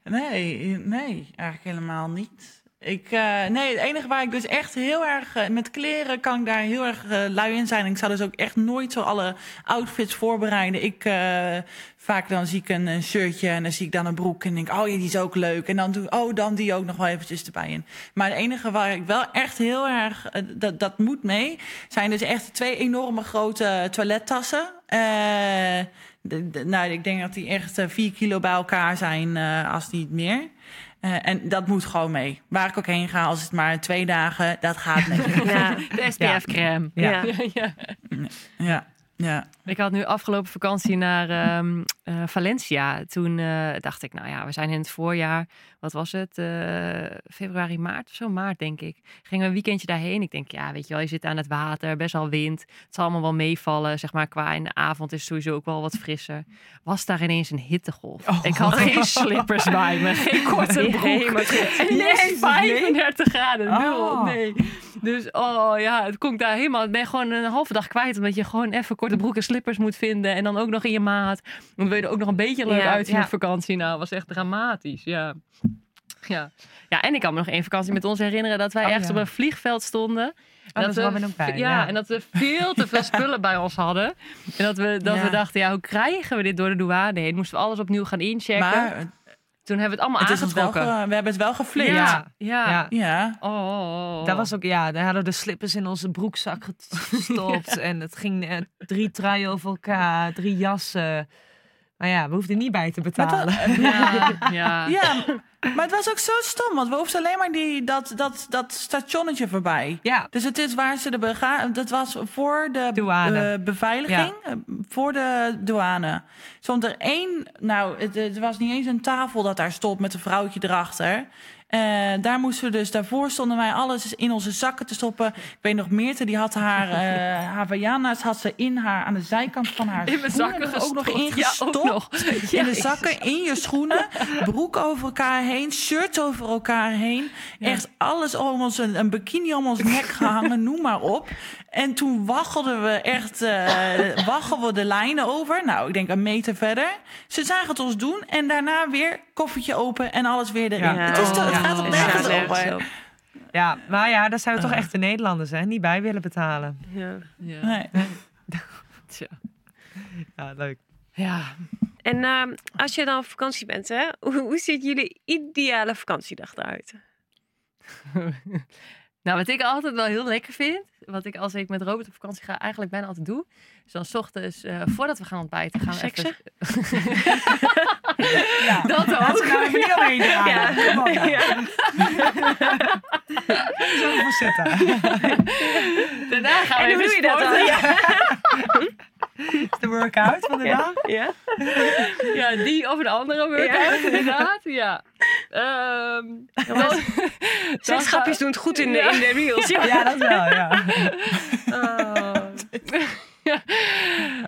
nee, nee, eigenlijk helemaal niet. Ik, eh, nee, het enige waar ik dus echt heel erg... eh, met kleren kan ik daar heel erg eh, lui in zijn. Ik zou dus ook echt nooit zo alle outfits voorbereiden. Ik, vaak dan zie ik een, een shirtje en dan zie ik dan een broek... en denk oh ja, die is ook leuk. En dan doe oh, dan die ook nog wel eventjes erbij in. Maar het enige waar ik wel echt heel erg... dat, dat moet mee, zijn dus echt twee enorme grote toilettassen... Nou, ik denk dat die echt vier kilo bij elkaar zijn, als niet meer. Eh, en dat moet gewoon mee. Waar ik ook heen ga, als het maar twee dagen, dat gaat mee. Ja, De SPF-crème. ja. Ja. Ja. ja, ja. Ik had nu afgelopen vakantie naar ehm, eh, Valencia. Toen eh, dacht ik, nou ja, we zijn in het voorjaar. Wat was het? Eh, februari, maart of zo? Maart, denk ik. Gingen we een weekendje daarheen. Ik denk, ja, weet je wel, je zit aan het water, best wel wind. Het zal allemaal wel meevallen, zeg maar. Qua in de avond is het sowieso ook wel wat frisser. Was daar ineens een hittegolf. Oh. Ik had geen slippers bij me, geen korte Nee, broek. ineens Jezus, 35 graden, nul. Oh. Nee. Dus oh ja, het komt daar helemaal. Ik ben gewoon een halve dag kwijt. Omdat je gewoon even korte broek en slippers moet vinden. En dan ook nog in je maat. Dan wil je er ook nog een beetje leuk Ja, uitzien ja. op vakantie. Nou, was echt dramatisch. Ja. Ja. ja, en ik kan me nog één vakantie met ons herinneren dat wij Oh, ergens ja. op een vliegveld stonden. Oh, dat we, bij, ja, ja. en dat we veel te veel spullen bij ons hadden. En dat we, dat Ja. we dachten, ja, hoe krijgen we dit door de douane heen? Moesten we alles opnieuw gaan inchecken. Maar Toen hebben we het allemaal het ge- we hebben het wel geflikt. Ja. ja. Ja. Ja. Oh, oh, oh. Dat was ook, ja, daar hadden we de slippers in onze broekzak gestopt. En het ging eh, drie truien over elkaar, drie jassen. Maar ja, we hoefden niet bij te betalen. dat- Ja, ja. ja, maar het was ook zo stom, want we hoefden alleen maar die, dat, dat, dat stationnetje voorbij. Ja, Dus het is waar ze de bega dat was voor de Douane. eh, beveiliging, eh, voor de douane. Stond er één, nou, het, het was niet eens een tafel dat daar stond met een vrouwtje erachter. Eh, daar moesten we dus, daarvoor stonden wij alles in onze zakken te stoppen. Ik weet nog, Meerte, die had haar Havaianas had ze in haar, aan de zijkant van haar In mijn zakken ook nog. Ja, ingestopt. ook nog. In de zakken, in je schoenen, broek over elkaar heen, shirt over elkaar heen. Echt alles om ons, een, een bikini om ons nek gehangen, noem maar op. En toen waggelden we echt, eh waggelden we de lijnen over. Nou, ik denk een meter verder. Ze zagen het ons doen en daarna weer koffertje open en alles weer erin. Ja. Het, is te- het Ja. gaat op nergens over. op. ja, maar ja, daar zijn we toch echte Nederlanders, hè? Niet bij willen betalen. Ja. Ja. Nee. Tja. Ja, leuk. Ja. En ehm, als je dan op vakantie bent, hè, hoe, hoe ziet jullie ideale vakantiedag eruit? Nou, wat ik altijd wel heel lekker vind, wat ik als ik met Robert op vakantie ga eigenlijk bijna altijd doe, is dan 's ochtends, eh, voordat we gaan ontbijten, gaan we Seksen? even... Ja. Dat Laten ook. we nou draaien. Kom op nou. Ja. Zo zitten. Daarna gaan En we hoe even doe je dat dan? sporten. Ja. Is de workout van de dag? Ja. Ja, die of een andere workout, inderdaad. Ja. Ehm dan- Zes grapjes doen het goed in de, Ja. in de reels. Ja. Ja, dat wel, ja. Oh. Ja.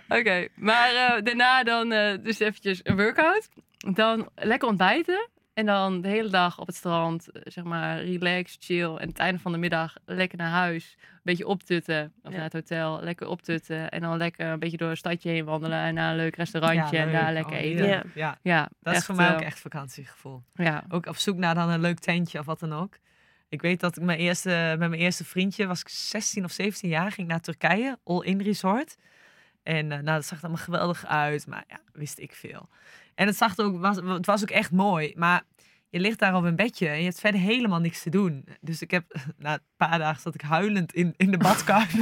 Oké, maar eh, daarna dan eh, dus eventjes een workout. Dan lekker ontbijten. En dan de hele dag op het strand, eh, zeg maar, relax, chill. En het einde van de middag lekker naar huis. Een beetje optutten. Of Ja. naar het hotel, lekker optutten. En dan lekker een beetje door een stadje heen wandelen. En naar een leuk restaurantje. Ja, en daar lekker Oh, eten. Ja, Ja, dat is voor mij ook echt vakantiegevoel. Ja, Ook op zoek naar dan een leuk tentje of wat dan ook. Ik weet dat ik mijn eerste, met mijn eerste vriendje, was ik 16 of 17 jaar, ging naar Turkije, all-in resort. En eh, nou, dat zag er allemaal geweldig uit, maar ja, wist ik veel. En het, zag er ook, was, het was ook echt mooi, maar je ligt daar op een bedje en je hebt verder helemaal niks te doen. Dus ik heb, na een paar dagen zat ik huilend in, in de badkuip.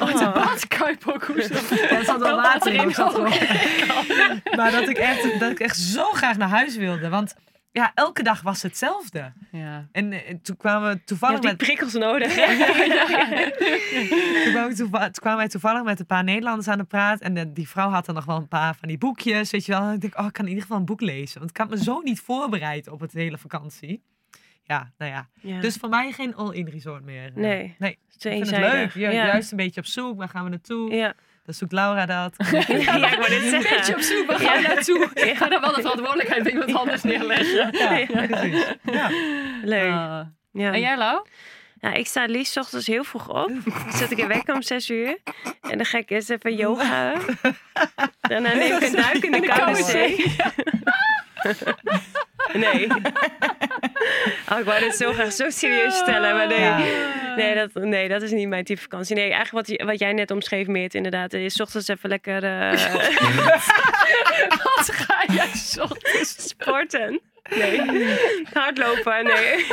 Oh, de badkuip ook. Hoezo? Er zat wel water in. zat wel- maar dat ik, echt, dat ik echt zo graag naar huis wilde. Want ja, elke dag was hetzelfde. Ja. En, eh, toen kwamen we Je toevallig hebt die met... prikkels nodig. hè? Toen kwamen, we toeva- toen kwamen wij toevallig met een paar Nederlanders aan de praat. En de- die vrouw had dan nog wel een paar van die boekjes, weet je wel. En ik denk, oh, ik kan in ieder geval een boek lezen. Want ik had me zo niet voorbereid op het hele vakantie. Ja, nou ja. Ja. Dus voor mij geen all-in resort meer. Nee. Nee, vind het leuk. Ju- Ja. Juist een beetje op zoek. Waar gaan we naartoe? Ja. Dan zoekt Laura dat. ja, ik wou dit zeggen. Beetje op zoek, waar ga je naartoe? Ik ga dan wel de verantwoordelijkheid bij iemand anders neerleggen. Ja, precies. Ja. Leuk. Ja. En jij, Lau? Nou, ik sta liefst 's ochtends heel vroeg op. Dan zet ik een wekker om 6 uur. En dan ga ik eerst even yoga. Daarna neem ik een duik in de koude koude zee. Nee. Oh, ik wou dit zo graag zo serieus stellen, maar nee. Ja. Nee, dat, nee, dat is niet mijn type vakantie. Nee, eigenlijk wat, wat jij net omschreef, Meert, inderdaad. Is 's ochtends even lekker eh, Wat ga jij zo? sporten. Nee. Hardlopen, nee.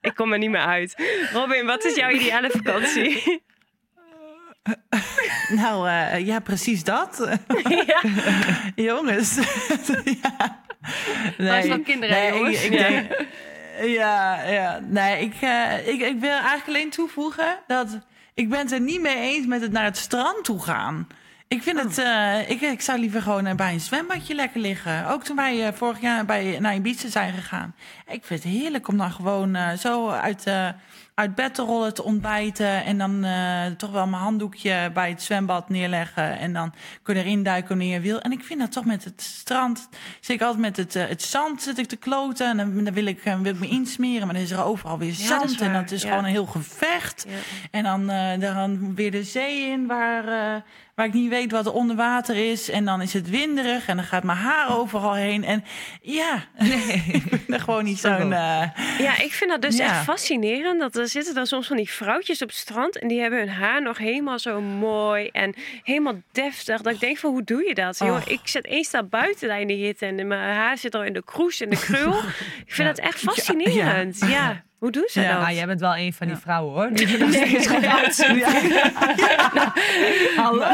Ik kom er niet meer uit. Robin, wat is jouw ideale vakantie? Nou, eh, ja, precies dat. ja. Jongens. ja. is wel kinderen, hè, nee, jongens? Ik, ik denk, ja, ja. Nee, ik, eh, ik, ik wil eigenlijk alleen toevoegen dat ik ben het er niet mee eens met het naar het strand toe gaan. Ik vind het, eh, ik, ik zou liever gewoon bij een zwembadje lekker liggen. Ook toen wij vorig jaar bij, naar Ibiza zijn gegaan. Ik vind het heerlijk om dan gewoon zo uit, uit bed te rollen, te ontbijten. En dan eh, toch wel mijn handdoekje bij het zwembad neerleggen. En dan kun je erin duiken wanneer je wil. En ik vind dat toch met het strand. Zit ik altijd met het, eh, het zand zit ik te kloten. En dan, dan wil, ik, eh, wil ik me insmeren. Maar dan is er overal weer zand. en dat is ja. gewoon een heel gevecht. Ja. En dan, eh, dan weer de zee in waar, eh, waar ik niet weet wat er onder water is. En dan is het winderig en dan gaat mijn haar overal heen. En ja, ik ben er gewoon niet zo'n... Ja, ik vind dat dus Ja. echt fascinerend. Dat er zitten dan soms van die vrouwtjes op het strand en die hebben hun haar nog helemaal zo mooi en helemaal deftig. Dat ik denk van, hoe doe je dat? Och. ik zet één stap buiten daar in de hitte en mijn haar zit al in de kroes en de krul. ik vind Ja. dat echt fascinerend. Ja. Hoe doen ze Ja, dat? Maar jij bent wel een van die Ja. vrouwen hoor. Die er nog steeds goed uitzien. Hallo.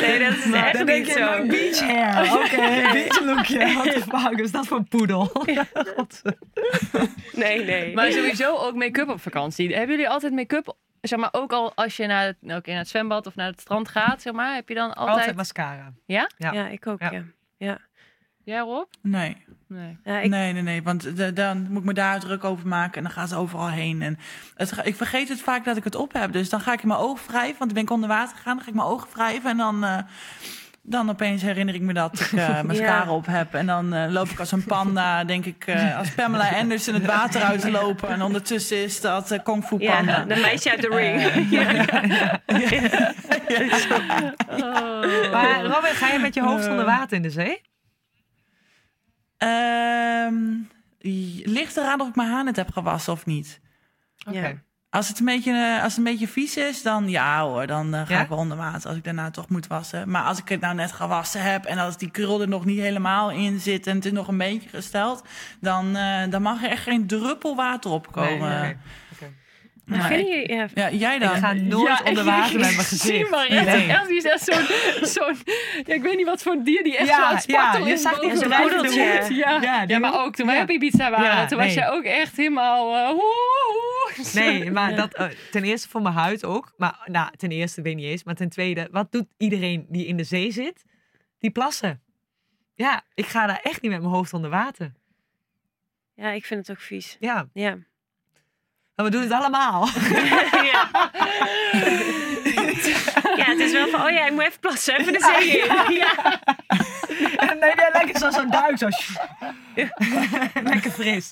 Nee, dat is echt Dan denk niet je, zo. nou, beach hair. Oké, beach lookje. What the fuck is dat voor een poedel? God. Nee, nee. Maar sowieso ook make-up op vakantie. Hebben jullie altijd make-up? Zeg maar, ook al als je naar het, oké, naar het zwembad of naar het strand gaat, zeg maar, heb je dan altijd... Altijd mascara. Ja? Ja. Ja, ik ook, Ja. ja. ja. Jij Rob? Nee. Nee. Ja, ik, Nee, nee, nee. Want de- dan moet ik me daar druk over maken. En dan gaan ze overal heen. En het, ik vergeet het vaak dat ik het op heb. Dus dan ga ik in mijn ogen wrijven. Want dan ben ik onder water gegaan. Dan ga ik mijn ogen wrijven. En dan, eh, dan opeens herinner ik me dat ik eh mascara op heb. En dan eh, loop ik als een panda. Denk ik eh, als Pamela Anderson het water uit te lopen. En ondertussen is dat Kung Fu Panda. ja, de meisje uit de ring. Oh. Maar Robin, ga je met je hoofd onder water in de zee? Ehm, j- ligt eraan of ik mijn haar net heb gewassen of niet. Ja. Als het, een beetje, eh, als het een beetje vies is, dan ja hoor, dan eh, ga Ja? ik wel onder water. Als ik daarna toch moet wassen. Maar als ik het nou net gewassen heb en als die krul er nog niet helemaal in zit en het is nog een beetje gesteld, dan, eh, dan mag er echt geen druppel water opkomen. Nee, oké. Maar Ja, vinden ik- jullie... Ja, ja, jij dan? Ik ga nooit onder water met mijn gezicht. maar echt, Nee. echt, die is echt zo'n, zo'n, ja, ik weet niet wat voor dier die echt Ja, zo aan het spartelen ja, je zag die. Ja, Ja, maar ook toen wij op Ibiza waren, toen was jij ook echt helemaal... eh, woe, woe. Nee, maar dat, eh, ten eerste voor mijn huid ook. Maar nou, ten eerste weet niet eens. Maar ten tweede, wat doet iedereen die in de zee zit? Die plassen. Ja, ik ga daar echt niet met mijn hoofd onder water. ja, ik vind het ook vies. Ja, Ja. Maar we doen het allemaal. ja. ja, het is wel van, oh ja, ik moet even plassen, even de zee in. Ja. Nee, nee, lekker zo- zo'n duik. Zo. lekker fris.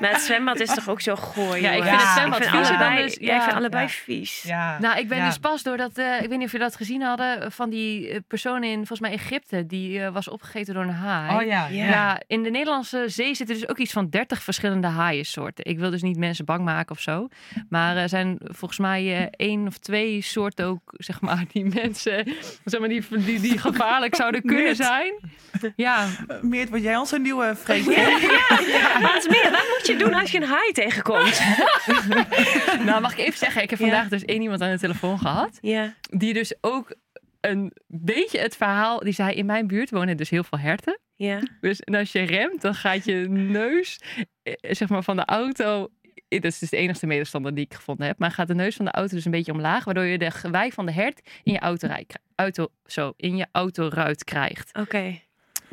Maar het zwembad is toch ook zo gooi, Ja, ik vind het zwembad ik vind vies. allebei, dan dus, ja, ik vind ja. allebei Ja. vies. Ja. Nou, ik ben Ja. dus pas door dat, eh, ik weet niet of jullie dat gezien hadden, van die eh, persoon in, volgens mij Egypte, die eh, was opgegeten door een haai. Oh ja. Ja. Ja. in de Nederlandse zee zitten dus ook iets van 30 verschillende haaiensoorten. Ik wil dus niet mensen bang maken of zo. Maar er zijn volgens mij eh, één of twee soorten ook, zeg maar, die mensen, zeg maar, die, die, die gevaarlijk zouden kunnen Meert. zijn. Ja, Eh, Meert, word jij onze nieuwe vreemd? Hans Meer, wat moet je doen als je een haai tegenkomt? nou mag ik even zeggen, ik heb Ja. vandaag dus één iemand aan de telefoon gehad. Ja. Die dus ook een beetje het verhaal, die zei in mijn buurt wonen dus heel veel herten. Ja. Dus en als je remt, dan gaat je neus eh, zeg maar, van de auto. Dat is dus de enige medestander die ik gevonden heb. Maar gaat de neus van de auto dus een beetje omlaag. Waardoor je de gewei van de hert in je autorij, auto, zo, in je autoruit krijgt. Oké.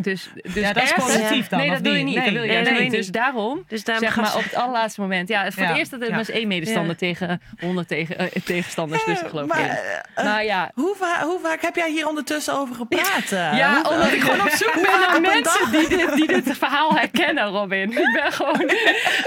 Dus, dus Ja, dat is positief dan, Nee, dat wil je niet? Dat Nee. wil je Nee, juist dat wil niet. je Dus niet. daarom, Dus daarom zeg maar op het allerlaatste moment. Ja, voor Ja, het eerst dat het ja. was één medestander Ja. tegen honderd tegen, eh, tegenstanders. Dus ik geloof maar, één. eh, Maar ja, hoe, va- hoe vaak heb jij hier ondertussen over gepraat? eh? Ja, Hoe- omdat ik gewoon op zoek ben naar mensen die dit, die dit verhaal herkennen, Robin. Ik ben gewoon...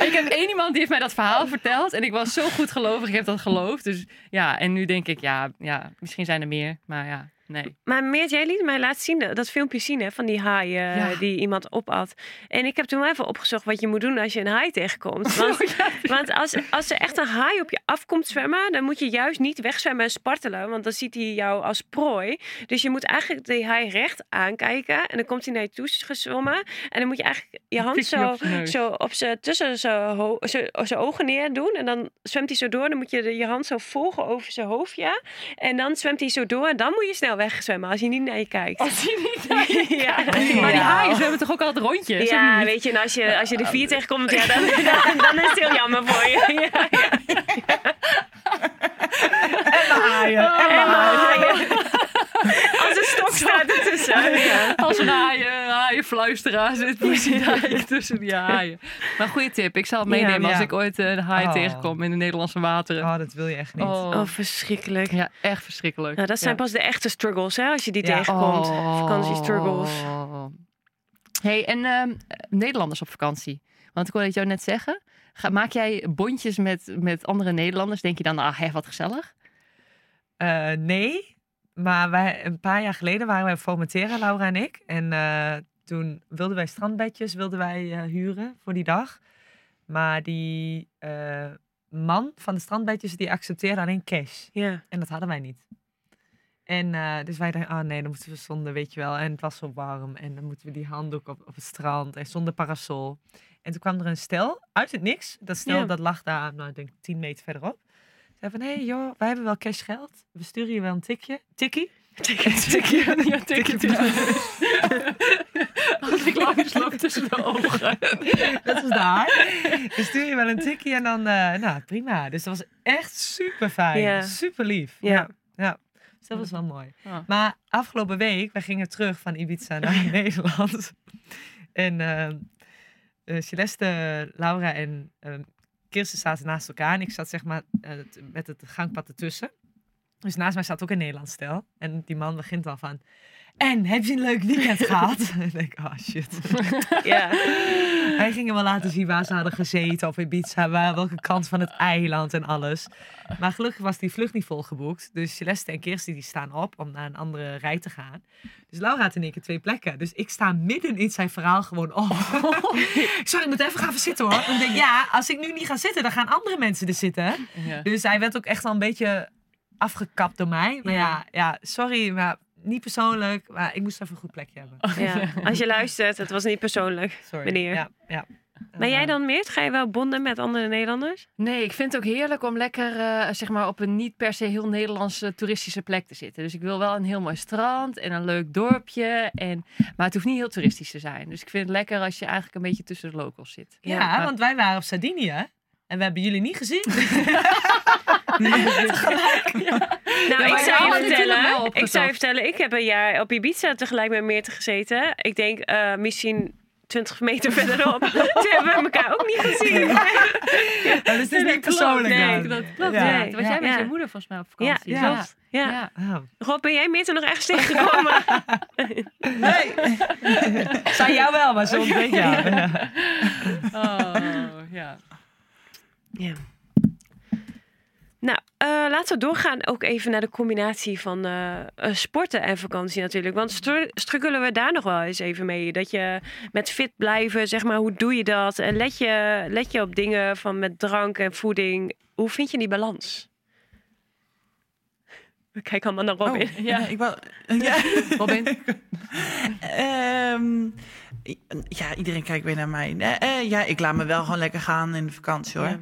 Ik heb één iemand die heeft mij dat verhaal verteld. En ik was zo goed gelovig, ik heb dat geloofd. Dus ja, en nu denk ik, ja, ja misschien zijn er meer. Maar ja, nee. Maar Meert, jij liet mij laatst zien, dat filmpje zien hè, van die haai eh, Ja. die iemand opat. En ik heb toen even opgezocht wat je moet doen als je een haai tegenkomt. Want, want als, als er echt een haai op je afkomt zwemmen, dan moet je juist niet wegzwemmen en spartelen. Want dan ziet hij jou als prooi. Dus je moet eigenlijk die haai recht aankijken. En dan komt hij naar je toe gezwommen. En dan moet je eigenlijk je hand zo, op zo op zijn tussen zijn ogen neer doen. En dan zwemt hij zo door. Dan moet je de- je hand zo volgen over zijn hoofdje. En dan zwemt hij zo door. En dan moet je snel wegzwemmen als hij niet naar je kijkt. Als die niet naar je ja. Maar die haaien zwemmen toch ook altijd rondjes? Ja, niet? weet je, en als je, als je de vier tegenkomt, ja, dan, dan, dan is het heel jammer voor je. Ja, ja. Haaien. En haaien. Als een stok staat ertussen. Als een haaien, haaienfluisteraar zit precies daar tussen die haaien. Maar goede tip, ik zal het meenemen Ja. als ik ooit eh, een haai Oh. tegenkom in de Nederlandse wateren. Oh, dat wil je echt niet. Oh. Oh, verschrikkelijk. Ja, echt verschrikkelijk. Nou, dat zijn Ja. pas de echte struggles, hè, als je die Ja. tegenkomt. Oh. Vakantiestruggles. Hey, en ehm, Nederlanders op vakantie. Want ik hoorde het jou net zeggen. Ga, maak jij bondjes met, met andere Nederlanders? Denk je dan, ah, hè, wat gezellig? Eh, nee, maar wij, een paar jaar geleden waren wij op Formentera, Laura en ik. En eh, toen wilden wij strandbedjes wilden wij, eh, huren voor die dag. Maar die eh, man van de strandbedjes die accepteerde alleen cash. Ja. En dat hadden wij niet. En dus wij dachten, ah nee, dan moeten we zonder, weet je wel. En het was zo warm. En dan moeten we die handdoek op, op het strand en zonder parasol. En toen kwam er een stel uit het niks. Dat stel Ja. dat lag daar, nou, ik denk 10 meter verderop. Zei van, hé hey, joh, wij hebben wel cash geld. We sturen je wel een tikje. Tikkie. Tikje. Ja, tikje. Als ik langs loop tussen de ogen. Dat was daar. We sturen je wel een tikkie en dan, eh, nou prima. Dus dat was echt super fijn. Ja. Super lief. Ja. ja. Dus dat was wel mooi. Maar afgelopen week, wij gingen terug van Ibiza naar Nederland. En eh, eh, Celeste, Laura en Kirsten zaten naast elkaar. En ik zat zeg maar eh, met het gangpad ertussen. Dus naast mij staat ook een Nederlands. En die man begint al van... En, heb je een leuk weekend gehad? en ik denk, oh shit. Ja. Hij ging hem wel laten zien waar ze hadden gezeten op Ibiza, waar, welke kant van het eiland en alles. Maar gelukkig was die vlucht niet volgeboekt. Dus Celeste en Kirsten die staan op om naar een andere rij te gaan. Dus Laura had in één keer twee plekken. Dus ik sta midden in zijn verhaal gewoon op. Sorry, ik moet even gaan zitten hoor. En ik denk, ja, als ik nu niet ga zitten, dan gaan andere mensen er zitten. Ja. Dus hij werd ook echt wel een beetje afgekapt door mij. Maar ja, ja sorry, maar niet persoonlijk. Maar ik moest even een goed plekje hebben. ja. Als je luistert, het was niet persoonlijk. Sorry. Meneer. Ja, ja. Maar jij Eh, dan, Meert? Ga je wel bonden met andere Nederlanders? Nee, ik vind het ook heerlijk om lekker eh, zeg maar op een niet per se heel Nederlandse toeristische plek te zitten. Dus ik wil wel een heel mooi strand en een leuk dorpje. En, maar het hoeft niet heel toeristisch te zijn. Dus ik vind het lekker als je eigenlijk een beetje tussen de locals zit. Ja, Ja. want wij waren op Sardinië. En we hebben jullie niet gezien. Nou, maar ik zou je vertellen, ik zou je vertellen, ik heb een jaar op Ibiza tegelijk met Meerte gezeten. Ik denk eh, misschien 20 meter verderop. Toen hebben we elkaar ook niet gezien. Dat is dus niet persoonlijk. Nee, dan. Dat klopt. Ja. Ja. Toen was jij met Ja. je moeder volgens mij op Ja, vakantie. Ja. klopt. Ja. Ja. Rob, ben jij Meerte nog ergens tegengekomen? Nee. Zij jou wel, maar zo ontbreek jou. Ja. Oh, ja. Ja. Nou, eh, laten we doorgaan ook even naar de combinatie van eh, eh, sporten en vakantie natuurlijk. Want stru- struggelen we daar nog wel eens even mee? Dat je met fit blijven, zeg maar, hoe doe je dat? En let je, let je op dingen van met drank en voeding? Hoe vind je die balans? We kijken allemaal naar Robin. Oh, ja. ik wou, ja. Robin? Ehm, ja, iedereen kijkt weer naar mij. Eh, eh, ja, ik laat me wel gewoon lekker gaan in de vakantie hoor. Ja.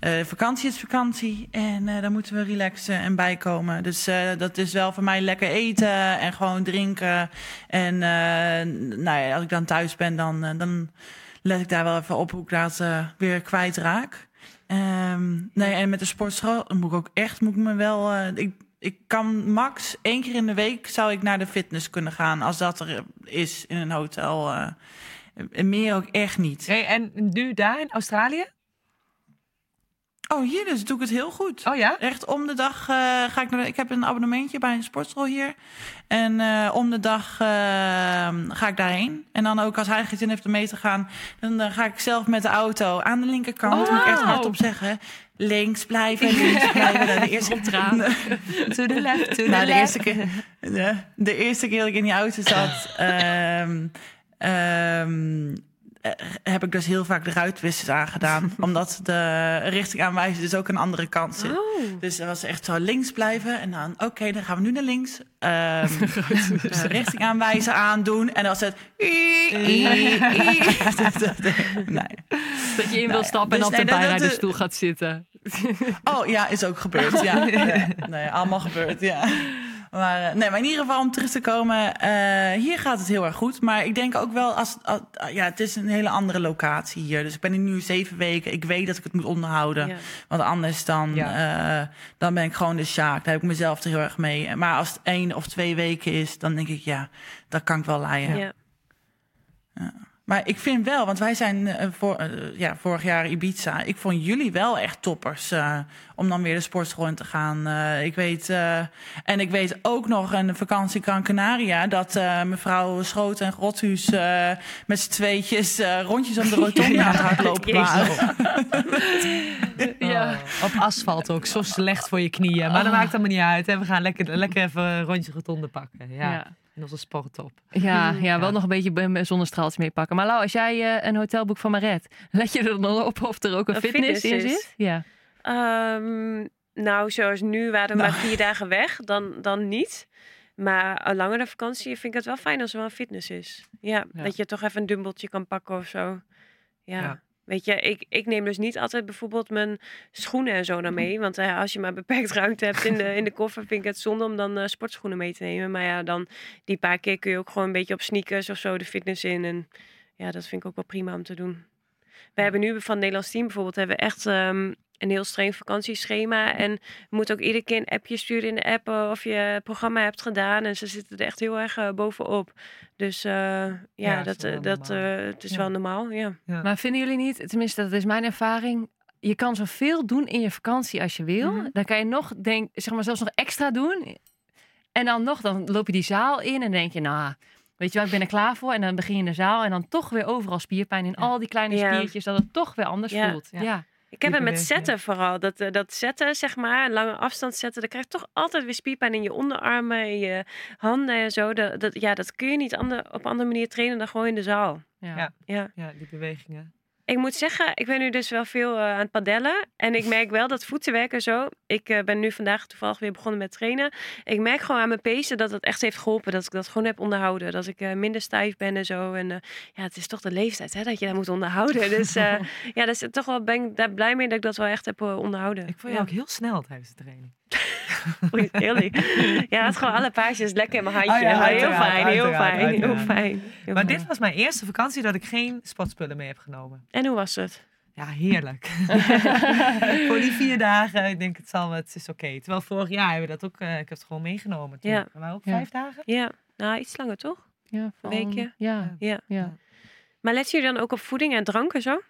Eh, vakantie is vakantie en eh dan moeten we relaxen en bijkomen. Dus dat is wel voor mij lekker eten en gewoon drinken. En nou ja, als ik dan thuis ben, dan, dan let ik daar wel even op hoe ik dat weer kwijtraak. Ehm nee, en met de sportschool moet ik ook echt, moet ik me wel... ik, ik kan max één keer in de week zou ik naar de fitness kunnen gaan als dat er is in een hotel. En meer ook echt niet. En nu daar in Australië? Oh, hier dus doe ik het heel goed. Oh ja? Echt om de dag eh, ga ik naar. Ik heb een abonnementje bij een sportschool hier. En eh, om de dag eh, ga ik daarheen. En dan ook als hij geen zin heeft om mee te gaan, dan eh, ga ik zelf met de auto aan de linkerkant. Moet ik echt Oh. hardop zeggen. Links blijven, links blijven. Nou, de eerste Optraan. To the left, to the Nou, de left. eerste keer, de, de eerste keer dat ik in die auto zat, ehm, ehm, eh, heb ik dus heel vaak de ruitwissers aangedaan. omdat de richting aanwijzen dus ook een andere kant zit. Oh. Dus dat was echt zo links blijven. En dan, oké, dan gaan we nu naar links. Ehm de richting aanwijzen aandoen. En dan was het... nee. Dat je in wil ja, stappen dus en dan nee, de bijrijdersstoel gaat zitten. Oh ja, is ook gebeurd. Ja. Ja. Nee, allemaal gebeurd, ja. Maar, eh, nee, maar in ieder geval om terug te komen, eh, hier gaat het heel erg goed. Maar ik denk ook wel, als, als- ja, het is een hele andere locatie hier. Dus ik ben hier nu zeven weken. Ik weet dat ik het moet onderhouden. Ja. Want anders dan, Ja. eh, dan ben ik gewoon de sjaak. Daar heb ik mezelf er heel erg mee. Maar als het één of twee weken is, dan denk ik, ja, dat kan ik wel leiden. Ja. Maar ik vind wel, want wij zijn eh, voor, eh, ja, vorig jaar Ibiza. Ik vond jullie wel echt toppers eh, om dan weer de sportschool in te gaan. Eh, ik weet, eh, en ik weet ook nog een vakantie Gran Canaria... dat eh, mevrouw Schoot en Grothuus eh, met z'n tweetjes eh, rondjes om de rotonde aan het Jezus. waren. Ja. Oh, op asfalt ook, zo slecht voor je knieën. Maar dat maakt allemaal niet uit. Hè. We gaan lekker, lekker even een rondje rotonde pakken. Ja, Ja. In onze sporttop. Ja, ja, wel Ja. nog een beetje zonnestraaltjes meepakken. Maar Lau, als jij eh, een hotelboek van Maret, let je er dan op of er ook een, Een fitness, fitness in zit? Ja. Ehm, nou, zoals nu waren we Nou. maar vier dagen weg, dan, dan niet. Maar een langere vakantie vind ik het wel fijn als er wel een fitness is. Ja, Ja. dat je toch even een dumbbelltje kan pakken of zo. Ja. Ja. Weet je, ik, ik neem dus niet altijd bijvoorbeeld mijn schoenen en zo dan mee. Want als je maar beperkt ruimte hebt in de, in de koffer, vind ik het zonde om dan eh, sportschoenen mee te nemen. Maar ja, dan die paar keer kun je ook gewoon een beetje op sneakers of zo de fitness in. En ja, dat vind ik ook wel prima om te doen. We hebben nu van het Nederlands team bijvoorbeeld hebben we echt ehm, een heel streng vakantieschema. En we moeten ook iedere keer een appje sturen in de app eh, of je programma hebt gedaan. En ze zitten er echt heel erg eh, bovenop. Dus eh, ja, Ja, dat is dat, wel dat, normaal. het is Ja. wel normaal, ja. Maar vinden jullie niet, tenminste dat is mijn ervaring, je kan zoveel doen in je vakantie als je wil. Mhm. Dan kan je nog, denk, zeg maar zelfs nog extra doen. En dan nog, dan loop je die zaal in en denk je, nou, weet je wel, ik ben er klaar voor. En dan begin je in de zaal en dan toch weer overal spierpijn in al die kleine Ja. spiertjes, dat het toch weer anders Ja. voelt. Ja. Ik heb het met zetten vooral. Dat, eh, dat zetten, zeg maar, lange afstand zetten. Dan krijg je toch altijd weer spierpijn in je onderarmen, in je handen en zo. Dat, dat, ja, dat kun je niet ander, op een andere manier trainen dan gewoon in de zaal. Ja. Ja. Ja. Ja, die bewegingen. Ik moet zeggen, ik ben nu dus wel veel eh, aan het padellen. En ik merk wel dat voetenwerk en zo. Ik eh, ben nu vandaag toevallig weer begonnen met trainen. Ik merk gewoon aan mijn pezen dat het echt heeft geholpen. Dat ik dat gewoon heb onderhouden. Dat ik eh, minder stijf ben en zo. En ja, het is toch de leeftijd hè, dat je dat moet onderhouden. Dus eh, ja, dus toch wel ben ik daar blij mee dat ik dat wel echt heb onderhouden. Ik vond je ja. ook heel snel tijdens de training. Heel. Ja, het gewoon alle paasjes lekker in mijn handje. Oh ja, heel uiteraard, fijn, heel uiteraard, fijn, heel fijn. Heel Maar fijn. dit was mijn eerste vakantie dat ik geen sportspullen mee heb genomen. En hoe was het? Ja, heerlijk. Voor die vier dagen, ik denk het zal, het is oké. Terwijl vorig jaar hebben we dat ook, eh, ik heb het gewoon meegenomen. Toen. Ja. Waren ook Ja. vijf dagen. Ja, nou iets langer toch? Ja, van- weekje? Ja. Ja. ja. Maar let jullie dan ook op voeding en drank en zo?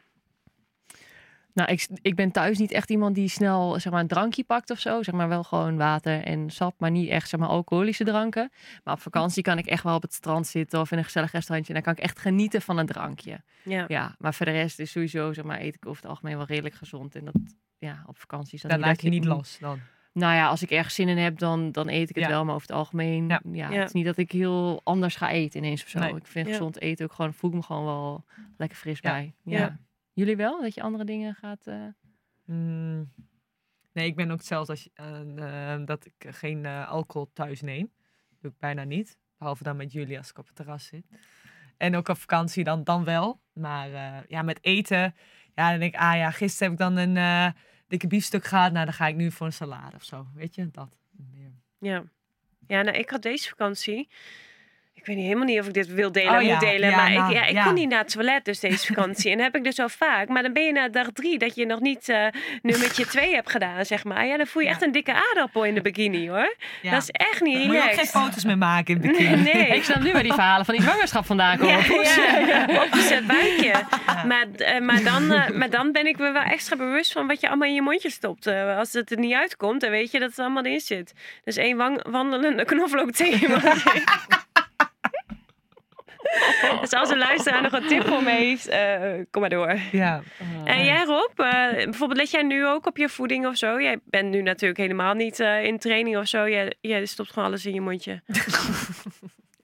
Nou, ik, ik ben thuis niet echt iemand die snel zeg maar, een drankje pakt of zo. Zeg maar wel gewoon water en sap, maar niet echt zeg maar, alcoholische dranken. Maar op vakantie kan ik echt wel op het strand zitten of in een gezellig restaurantje. En dan kan ik echt genieten van een drankje. Ja. Ja, maar voor de rest is sowieso, zeg maar, eet ik over het algemeen wel redelijk gezond. En dat, ja, op vakantie is dat Dan niet laat je niet los dan. Nou ja, als ik ergens zin in heb, dan, dan eet ik het Ja. wel. Maar over het algemeen, Ja. ja. Ja. het is niet dat ik heel anders ga eten ineens of zo. Nee. Ik vind Ja. gezond eten ook gewoon, voel ik me gewoon wel lekker fris Ja. bij. Ja. Jullie wel? Dat je andere dingen gaat... eh, Mm. Nee, ik ben ook zelfs als je, eh, eh, dat ik geen eh, alcohol thuis neem. Doe ik bijna niet. Behalve dan met jullie als ik op het terras zit. En ook op vakantie dan, dan wel. Maar eh, ja, met eten. Ja, dan denk ik, ah ja, gisteren heb ik dan een eh, dikke biefstuk gehad. Nou, dan ga ik nu voor een salade of zo. Weet je, dat. Ja. Ja, nou, ik had deze vakantie. Ik weet niet, helemaal niet of ik dit wil delen Oh moet ja, delen. ja, maar nou, ik, ja, ik ja. kon niet naar het toilet dus deze vakantie. en dat heb ik dus wel vaak. Maar dan ben je na dag drie dat je nog niet eh nummertje twee hebt gedaan, zeg maar. Ja, dan voel je echt een dikke aardappel in de bikini, hoor. Ja. Dat is echt niet Moet je ook geen relaxed. foto's meer maken in het bikini. Nee. Ik snap nu waar die verhalen van die zwangerschap vandaan komen. Ja, ja, ja. opgezet buikje. Maar, eh, maar, dan, eh, maar dan ben ik me wel extra bewust van wat je allemaal in je mondje stopt. Eh, als het er niet uitkomt, dan weet je dat het allemaal in zit. Dus één wang- wandelende knoflook thee. dus als een luisteraar nog een tip voor me heeft, eh, kom maar door. Ja. En jij Rob, eh, bijvoorbeeld let jij nu ook op je voeding of zo? Jij bent nu natuurlijk helemaal niet eh, in training of zo. Jij, jij stopt gewoon alles in je mondje.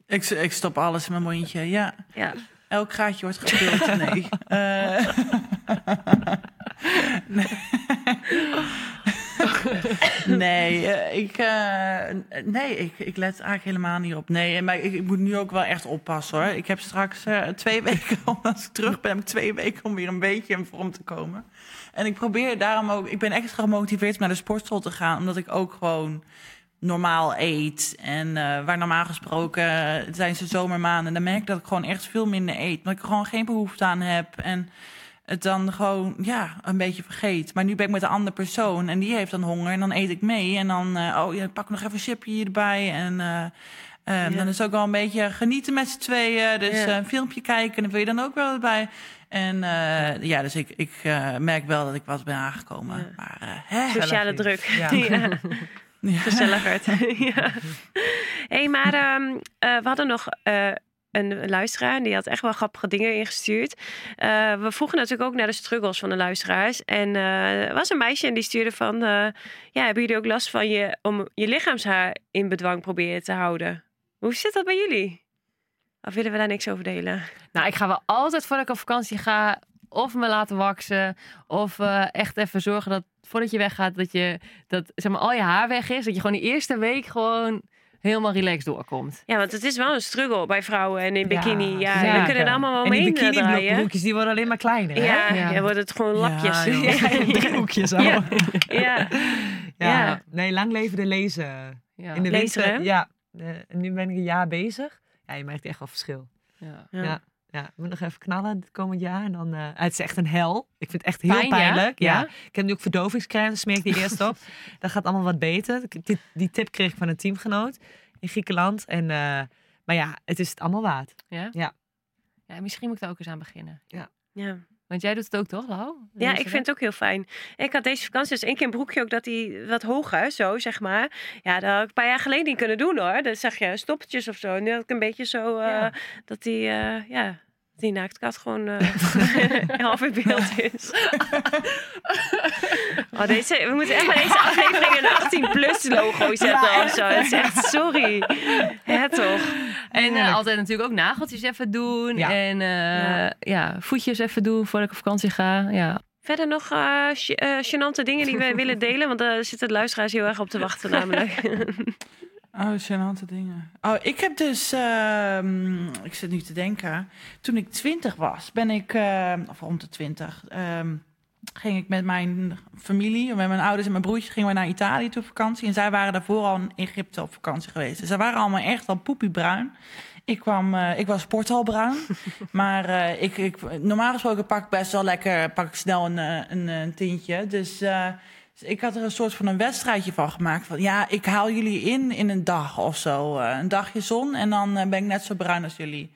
Ik, ik stop alles in mijn mondje, ja. Ja. Elk gaatje wordt gevuld, nee. Eh, nee, eh, ik, eh, nee ik, ik let eigenlijk helemaal niet op. Nee, maar ik, ik moet nu ook wel echt oppassen hoor. Ik heb straks eh, twee weken, als ik terug ben, heb ik twee weken om weer een beetje in vorm te komen. En ik probeer daarom ook, ik ben extra gemotiveerd om naar de sportschool te gaan, omdat ik ook gewoon normaal eet. En waar normaal gesproken zijn ze zomermaanden. Dan merk ik dat ik gewoon echt veel minder eet. Omdat ik er gewoon geen behoefte aan heb. En het dan gewoon ja, een beetje vergeet. Maar nu ben ik met een andere persoon en die heeft dan honger. En dan eet ik mee. En dan eh, oh, ja, pak nog even een chipje hierbij. En eh, eh, Ja. dan is het ook wel een beetje genieten met z'n tweeën. Dus Ja. een filmpje kijken, dan wil je dan ook wel erbij. En ja, dus ik, ik merk wel dat ik wat ben aangekomen. Ja. Maar hè? Sociale druk. Ja. Ja. Ja. gezelligheid. ja. hey, maar ehm, eh, we hadden nog een luisteraar die had echt wel grappige dingen ingestuurd. Eh, we vroegen natuurlijk ook naar de struggles van de luisteraars. En eh, er was een meisje en die stuurde van... eh, ja, hebben jullie ook last van je, om je lichaamshaar in bedwang proberen te houden? Hoe zit dat bij jullie? Of willen we daar niks over delen? Nou, ik ga wel altijd voordat ik op vakantie ga, of me laten waksen, of echt even zorgen dat voordat je weggaat, dat je dat zeg maar al je haar weg is, dat je gewoon die eerste week gewoon helemaal relaxed doorkomt. Ja, want het is wel een struggle bij vrouwen en in bikini. Ja, Ja, we kunnen er allemaal wel omheen eh, draaien. bikinibroekjes die worden alleen maar kleiner. hè? Ja, Ja. ja. wordt het gewoon lapjes. Driehoekjes zo. Ja. Ja. ja. Ja. Nee, lang leven de lezen. Ja. In de Lezen, winter, hè? ja. Eh, en nu ben ik een jaar bezig. Ja, je merkt echt wel verschil. Ja. Ja. Ja. Ja, ik moet nog even knallen het komend jaar. En dan, eh, het is echt een hel. Ik vind het echt heel Pijn, ja? pijnlijk. Ja? Ja? Ik heb nu ook verdovingscrème, smeer ik die eerst op. Dat gaat allemaal wat beter. Die, die tip kreeg ik van een teamgenoot in Griekenland. En, eh, maar ja, het is het allemaal waard. Ja? Ja. Ja, misschien moet ik daar ook eens aan beginnen. Ja. Want jij doet het ook toch, Lau? Ja, ik vind het ook heel fijn. Ik had deze vakantie dus één keer een broekje ook dat hij wat hoger, zo zeg maar. Ja, dat had ik een paar jaar geleden niet kunnen doen hoor. Dan zag je stoppeltjes of zo. Nu had ik een beetje zo eh, Ja. dat die, eh, ja, die naaktkat gewoon eh half in beeld is. oh, deze, we moeten echt bij deze aflevering een 18 plus logo zetten of zo. Het is echt sorry. Hè toch? En eh, altijd natuurlijk ook nageltjes even doen. Ja. En eh, ja. voetjes even doen voordat ik op vakantie ga. Ja. Verder nog gênante dingen die we willen delen? Want daar zitten de luisteraars heel erg op te wachten namelijk. Oh, gênante dingen. Oh, ik heb dus, ehm, ik zit nu te denken, toen ik twintig was, ben ik, eh, of rond de twintig, ehm, ging ik met mijn familie, met mijn ouders en mijn broertje, gingen we naar Italië toe op vakantie. En zij waren daarvoor al in Egypte op vakantie geweest. Dus zij waren allemaal echt al poepiebruin. Ik, kwam, eh, ik was sporthalbruin. maar eh, ik, ik, normaal gesproken pak ik best wel lekker, pak ik snel een, eh, een, een tintje. Dus... dus ik had er een soort van een wedstrijdje van gemaakt. Van ja, ik haal jullie in in een dag of zo. eh, een dagje zon en dan eh, ben ik net zo bruin als jullie.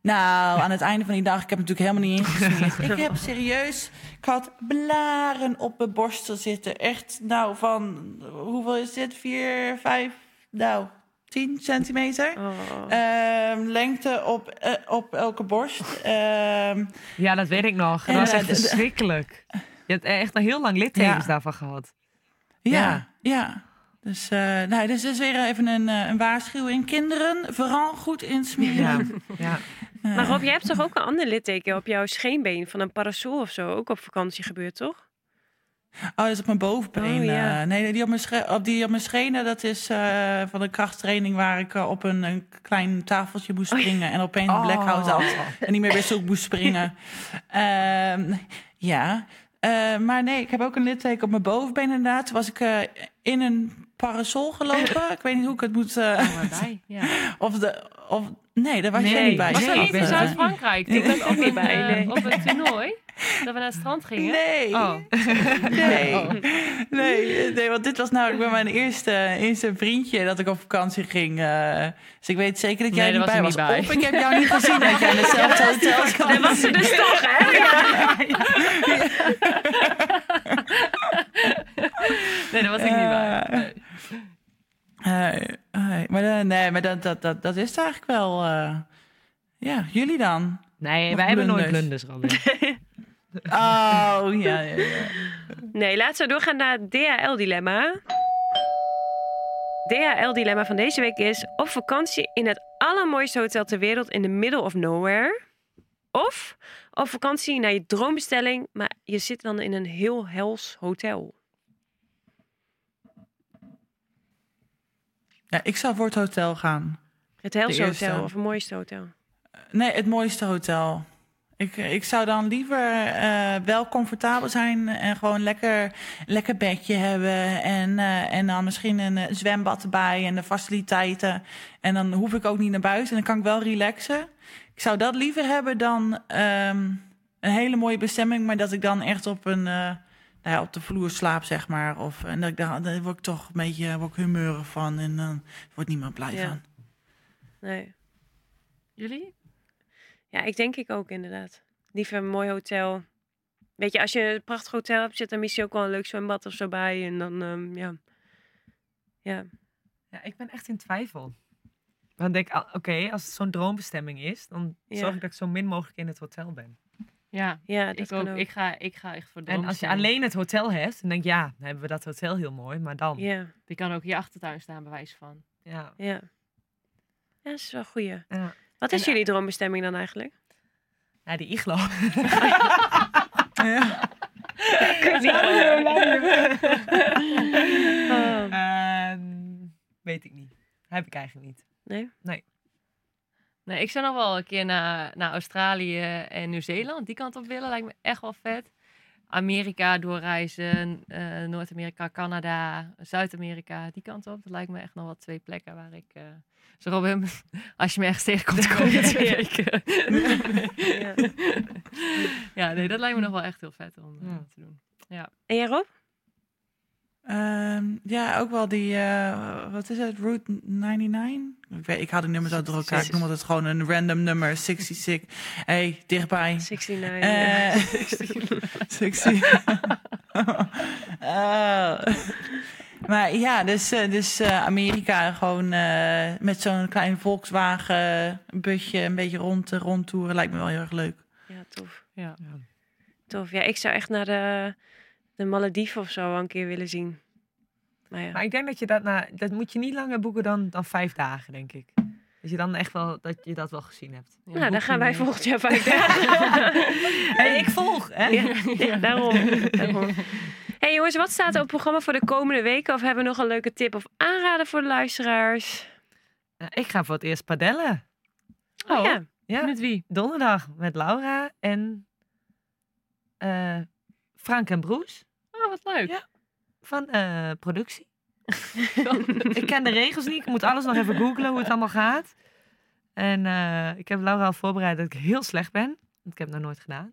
Nou, aan het einde van die dag, ik heb natuurlijk helemaal niet ingesmeerd. ik heb serieus, ik had blaren op mijn borsten zitten. Echt, nou, van, hoeveel is dit? Vier, vijf, nou, tien centimeter. Oh. Ehm, lengte op, eh, op elke borst. Ehm, Ja, dat weet ik nog. Dat En, was eh, echt verschrikkelijk. Je hebt echt een heel lang littekens Ja. daarvan gehad. Ja, Ja. ja. Dus, eh nou, dus is weer even een, eh, een waarschuwing. Kinderen, vooral goed insmeren. Ja. ja. Eh, Maar Rob, jij hebt toch ook een ander litteken op jouw scheenbeen van een parasol of zo? Ook op vakantie gebeurd, toch? Oh, dat is op mijn bovenbeen. Oh, ja. nee, die op mijn, sche- op die op mijn schenen, dat is eh, van de krachttraining waar ik op een, een klein tafeltje moest Oh, ja. springen. En opeens een blackout had. En niet meer hoe ik moest springen. Ehm, ja, Eh, maar nee, ik heb ook een litteken op mijn bovenbeen inderdaad. Toen was ik eh, in een parasol gelopen. ik weet niet hoe ik het moet... eh, Waarbij? Ja. of de, of, nee, daar was jij Nee, niet bij. Was dat Nee, niet in Zuid-Frankrijk? Ik Toen was ook op niet een, bij, nee. Op een toernooi. Dat we naar het strand gingen. Nee. Oh. Nee. nee, nee, want dit was namelijk bij mijn eerste, eerste vriendje dat ik op vakantie ging. eh, dus ik weet zeker dat jij Nee, er niet was bij ik was. niet bij. Of ik heb jou niet gezien dat jij in hetzelfde hotel zat. Dat was ze dus toch, hè? Nee, daar was ik niet bij. Eh, eh, eh, maar eh, nee, maar dat, dat, dat, dat is het eigenlijk wel. eh, ja, jullie dan? Nee, Of wij hebben nooit blunders, Robin. Oh, ja, ja, ja. Nee, laten we doorgaan naar het DHL-dilemma. DHL-dilemma van deze week is... op vakantie in het allermooiste hotel ter wereld in the middle of nowhere... of op vakantie naar je droombestelling... maar je zit dan in een heel hels hotel. ja, ik zou voor het hotel gaan. Het eerste. hotel of het mooiste hotel. Nee, het mooiste hotel. Ik, ik zou dan liever eh, wel comfortabel zijn en gewoon lekker, lekker bedje hebben. En, eh, en dan misschien een eh, zwembad erbij en de faciliteiten. En dan hoef ik ook niet naar buiten en dan kan ik wel relaxen. Ik zou dat liever hebben dan ehm, een hele mooie bestemming, maar dat ik dan echt op een. nou ja, op de vloer slaap, zeg maar. Of, en dat daar, daar word ik toch een beetje word ik humeurig van. En dan wordt niemand blij Ja. van. Nee. Jullie? Ja, ik denk ik ook inderdaad. Liever een mooi hotel. Weet je, als je een prachtig hotel hebt, zit er misschien ook wel een leuk zwembad of zo bij. En dan, ehm, ja. Ja. Ja, ik ben echt in twijfel. Dan denk ik, ah, oké, als het zo'n droombestemming is, dan Ja. zorg ik dat ik zo min mogelijk in het hotel ben. Ja, Ja, dat ik kan ook. ook. Ik ga, ik ga echt voor de En als je alleen het hotel hebt, dan denk ik, ja, dan hebben we dat hotel heel mooi, maar dan. Ja, Je kan ook je achtertuin staan, bewijs van. Ja. ja. Ja, dat is wel een goeie. Ja. Wat is En, jullie droombestemming dan eigenlijk? Ja, die iglo. Ja. Oh. Ehm, weet ik niet. Heb ik eigenlijk niet. Nee? Nee, ik zou nog wel een keer naar, naar Australië en Nieuw-Zeeland. Die kant op willen. Lijkt me echt wel vet. Amerika doorreizen. eh, Noord-Amerika, Canada, Zuid-Amerika. Die kant op. Dat lijkt me echt nog wel twee plekken waar ik... eh zo Robin, als je me ergens tegenkomt, kom je weken. Ja. ja, nee, dat lijkt me nog wel echt heel vet om eh, Ja. te doen. En jij Rob? Ehm, ja, ook wel die, eh, wat is het, Route 99? Ik, weet, ik haal die nummers uit door elkaar. Ik noem het gewoon een random nummer, 66. hey, dichtbij. 69. Eh, ja. 60. Oh. Maar ja, dus, eh, dus eh, Amerika gewoon eh, met zo'n klein Volkswagen busje een beetje rond, rondtoeren lijkt me wel heel erg leuk. ja, tof. Ja. Tof. Ja, ik zou echt naar de, de Malediven of zo wel een keer willen zien. Maar ja. Maar ik denk dat je dat, na, dat moet je niet langer boeken dan, dan vijf dagen, denk ik. Dat je dan echt wel, dat je dat wel gezien hebt. Ja, nou, dan gaan wij volgend jaar vijf dagen. Hey, ik volg, hè? ja, ja, daarom. daarom. Hey jongens, wat staat er op het programma voor de komende weken? Of hebben we nog een leuke tip of aanrader voor de luisteraars? Nou, ik ga voor het eerst padellen. Oh, Oh. ja. Ja, Met wie? donderdag met Laura en eh, Frank en Broes Oh, wat leuk. Ja. van eh, productie. ik ken de regels niet. Ik moet alles nog even googlen hoe het allemaal gaat. En eh, ik heb Laura al voorbereid dat ik heel slecht ben. Want ik heb het nog nooit gedaan.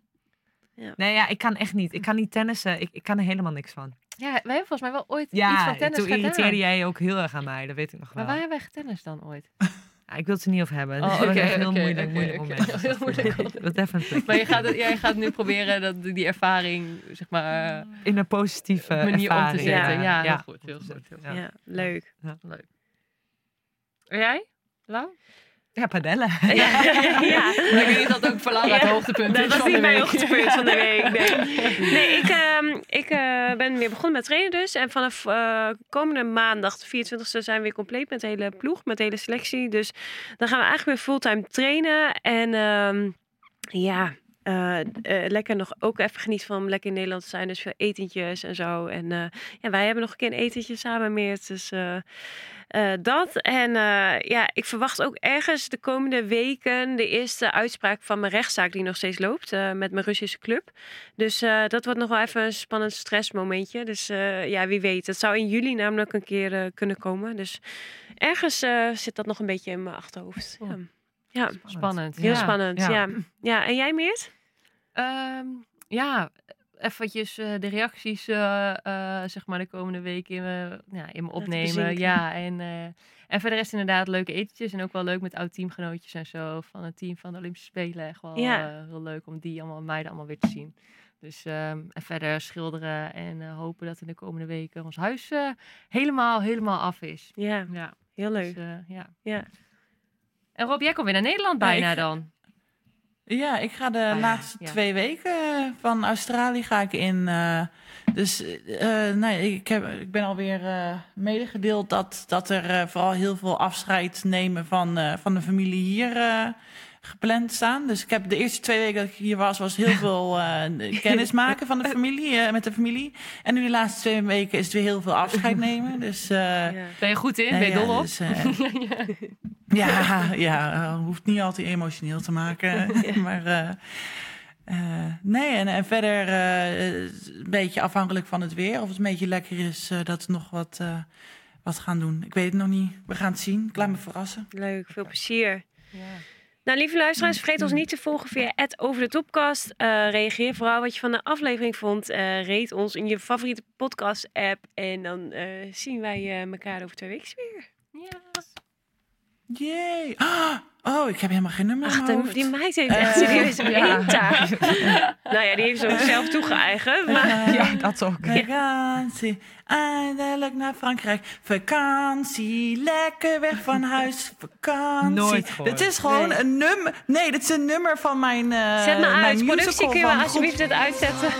Ja. Nee, ja, ik kan echt niet. Ik kan niet tennissen. Ik, ik kan er helemaal niks van. Ja, wij hebben volgens mij wel ooit iets van tennis toen gedaan. irriteerde jij je ook heel erg aan mij. Dat weet ik nog wel. Maar waar hebben wij getennist dan ooit? Ja, ik wil het er niet over hebben. Oh, Dat wordt oké, echt een heel oké, moeilijk, oké, moeilijk moment. Heel moeilijk het even. Maar je gaat, het, jij gaat nu proberen dat, die ervaring, zeg maar, eh, in een positieve manier om te ervaring. zetten. Ja, heel ja. goed. Heel goed. Heel Ja. Ja, leuk. Leuk. En jij? Lau? Ja, padellen. Ja. ja. Maar ik weet niet dat ook voor Laura het Ja, hoogtepunt Dat is was van niet de mijn week. hoogtepunt van de week. Nee, nee ik, ehm, ik eh, ben weer begonnen met trainen dus. En vanaf eh, komende maandag, de 24e, zijn we weer compleet met de hele ploeg, met de hele selectie. Dus dan gaan we eigenlijk weer fulltime trainen. En ehm, ja, eh, lekker nog ook even genieten van lekker in Nederland te zijn. Dus veel etentjes en zo. En eh, ja, wij hebben nog een keer een etentje samen meer. Dus dat. En ja, ik verwacht ook ergens de komende weken de eerste uitspraak van mijn rechtszaak die nog steeds loopt met mijn Russische club. Dus dat wordt nog wel even een spannend stressmomentje. Dus ja, wie weet. Het zou in juli namelijk een keer kunnen komen. Dus ergens zit dat nog een beetje in mijn achterhoofd. Ja, ja Spannend. heel ja. spannend. Ja. ja. Ja. en jij Meert? Ehm, ja, eventjes eh, de reacties, eh, eh, zeg maar, de komende week in me, ja, in me opnemen. Ja, en, eh, en voor de rest inderdaad leuke etentjes. En ook wel leuk met oud-teamgenootjes en zo. Van het team van de Olympische Spelen. Echt wel Ja. eh, heel leuk om die allemaal, meiden allemaal weer te zien. Dus ehm, en verder schilderen en eh, hopen dat in de komende weken ons huis eh, helemaal, helemaal af is. Ja, Ja, heel leuk. dus, eh, ja. Ja. En Rob, jij komt weer naar Nederland bijna ik- dan. Ja, ik ga de ja, laatste ja. twee weken van Australië ga ik in. eh, dus eh, nee, ik, heb, ik ben alweer eh medegedeeld dat, dat er eh, vooral heel veel afscheid nemen van, eh, van de familie hier eh, gepland staan. Dus ik heb de eerste twee weken dat ik hier was, was heel veel eh, kennis maken van de familie, eh, met de familie. En nu de laatste twee weken is het weer heel veel afscheid nemen. Dus eh, Ja. Ben je goed in? Nee, ben je ja, dol op? dus, eh, ja, ja, hoeft niet altijd emotioneel te maken. Maar eh, eh, nee, en, en verder eh, een beetje afhankelijk van het weer. Of het een beetje lekker is eh, dat we nog wat, eh, wat gaan doen. Ik weet het nog niet. We gaan het zien. Ik laat me verrassen. Leuk, veel plezier. Ja. Nou, lieve luisteraars, vergeet ons niet te volgen via het over de topcast. Eh, reageer vooral wat je van de aflevering vond. Eh rate ons in je favoriete podcast app. En dan eh, zien wij elkaar over twee weken weer. Ja. Jee. Ah, oh, ik heb helemaal geen nummer in Ach, mijn de- hoofd. die meid heeft echt Eh, serieus ja. één taak. nou ja, die heeft ze ook zelf toegeëigend. Maar Eh, Ja, dat ook. Vakantie, eindelijk naar Frankrijk. Vakantie, lekker weg van huis. Vakantie. Nooit. Dit is gewoon Nee. een nummer. Nee, dit is een nummer van mijn. eh zet me mijn uit. Productie, kun je alsjeblieft dit uitzetten?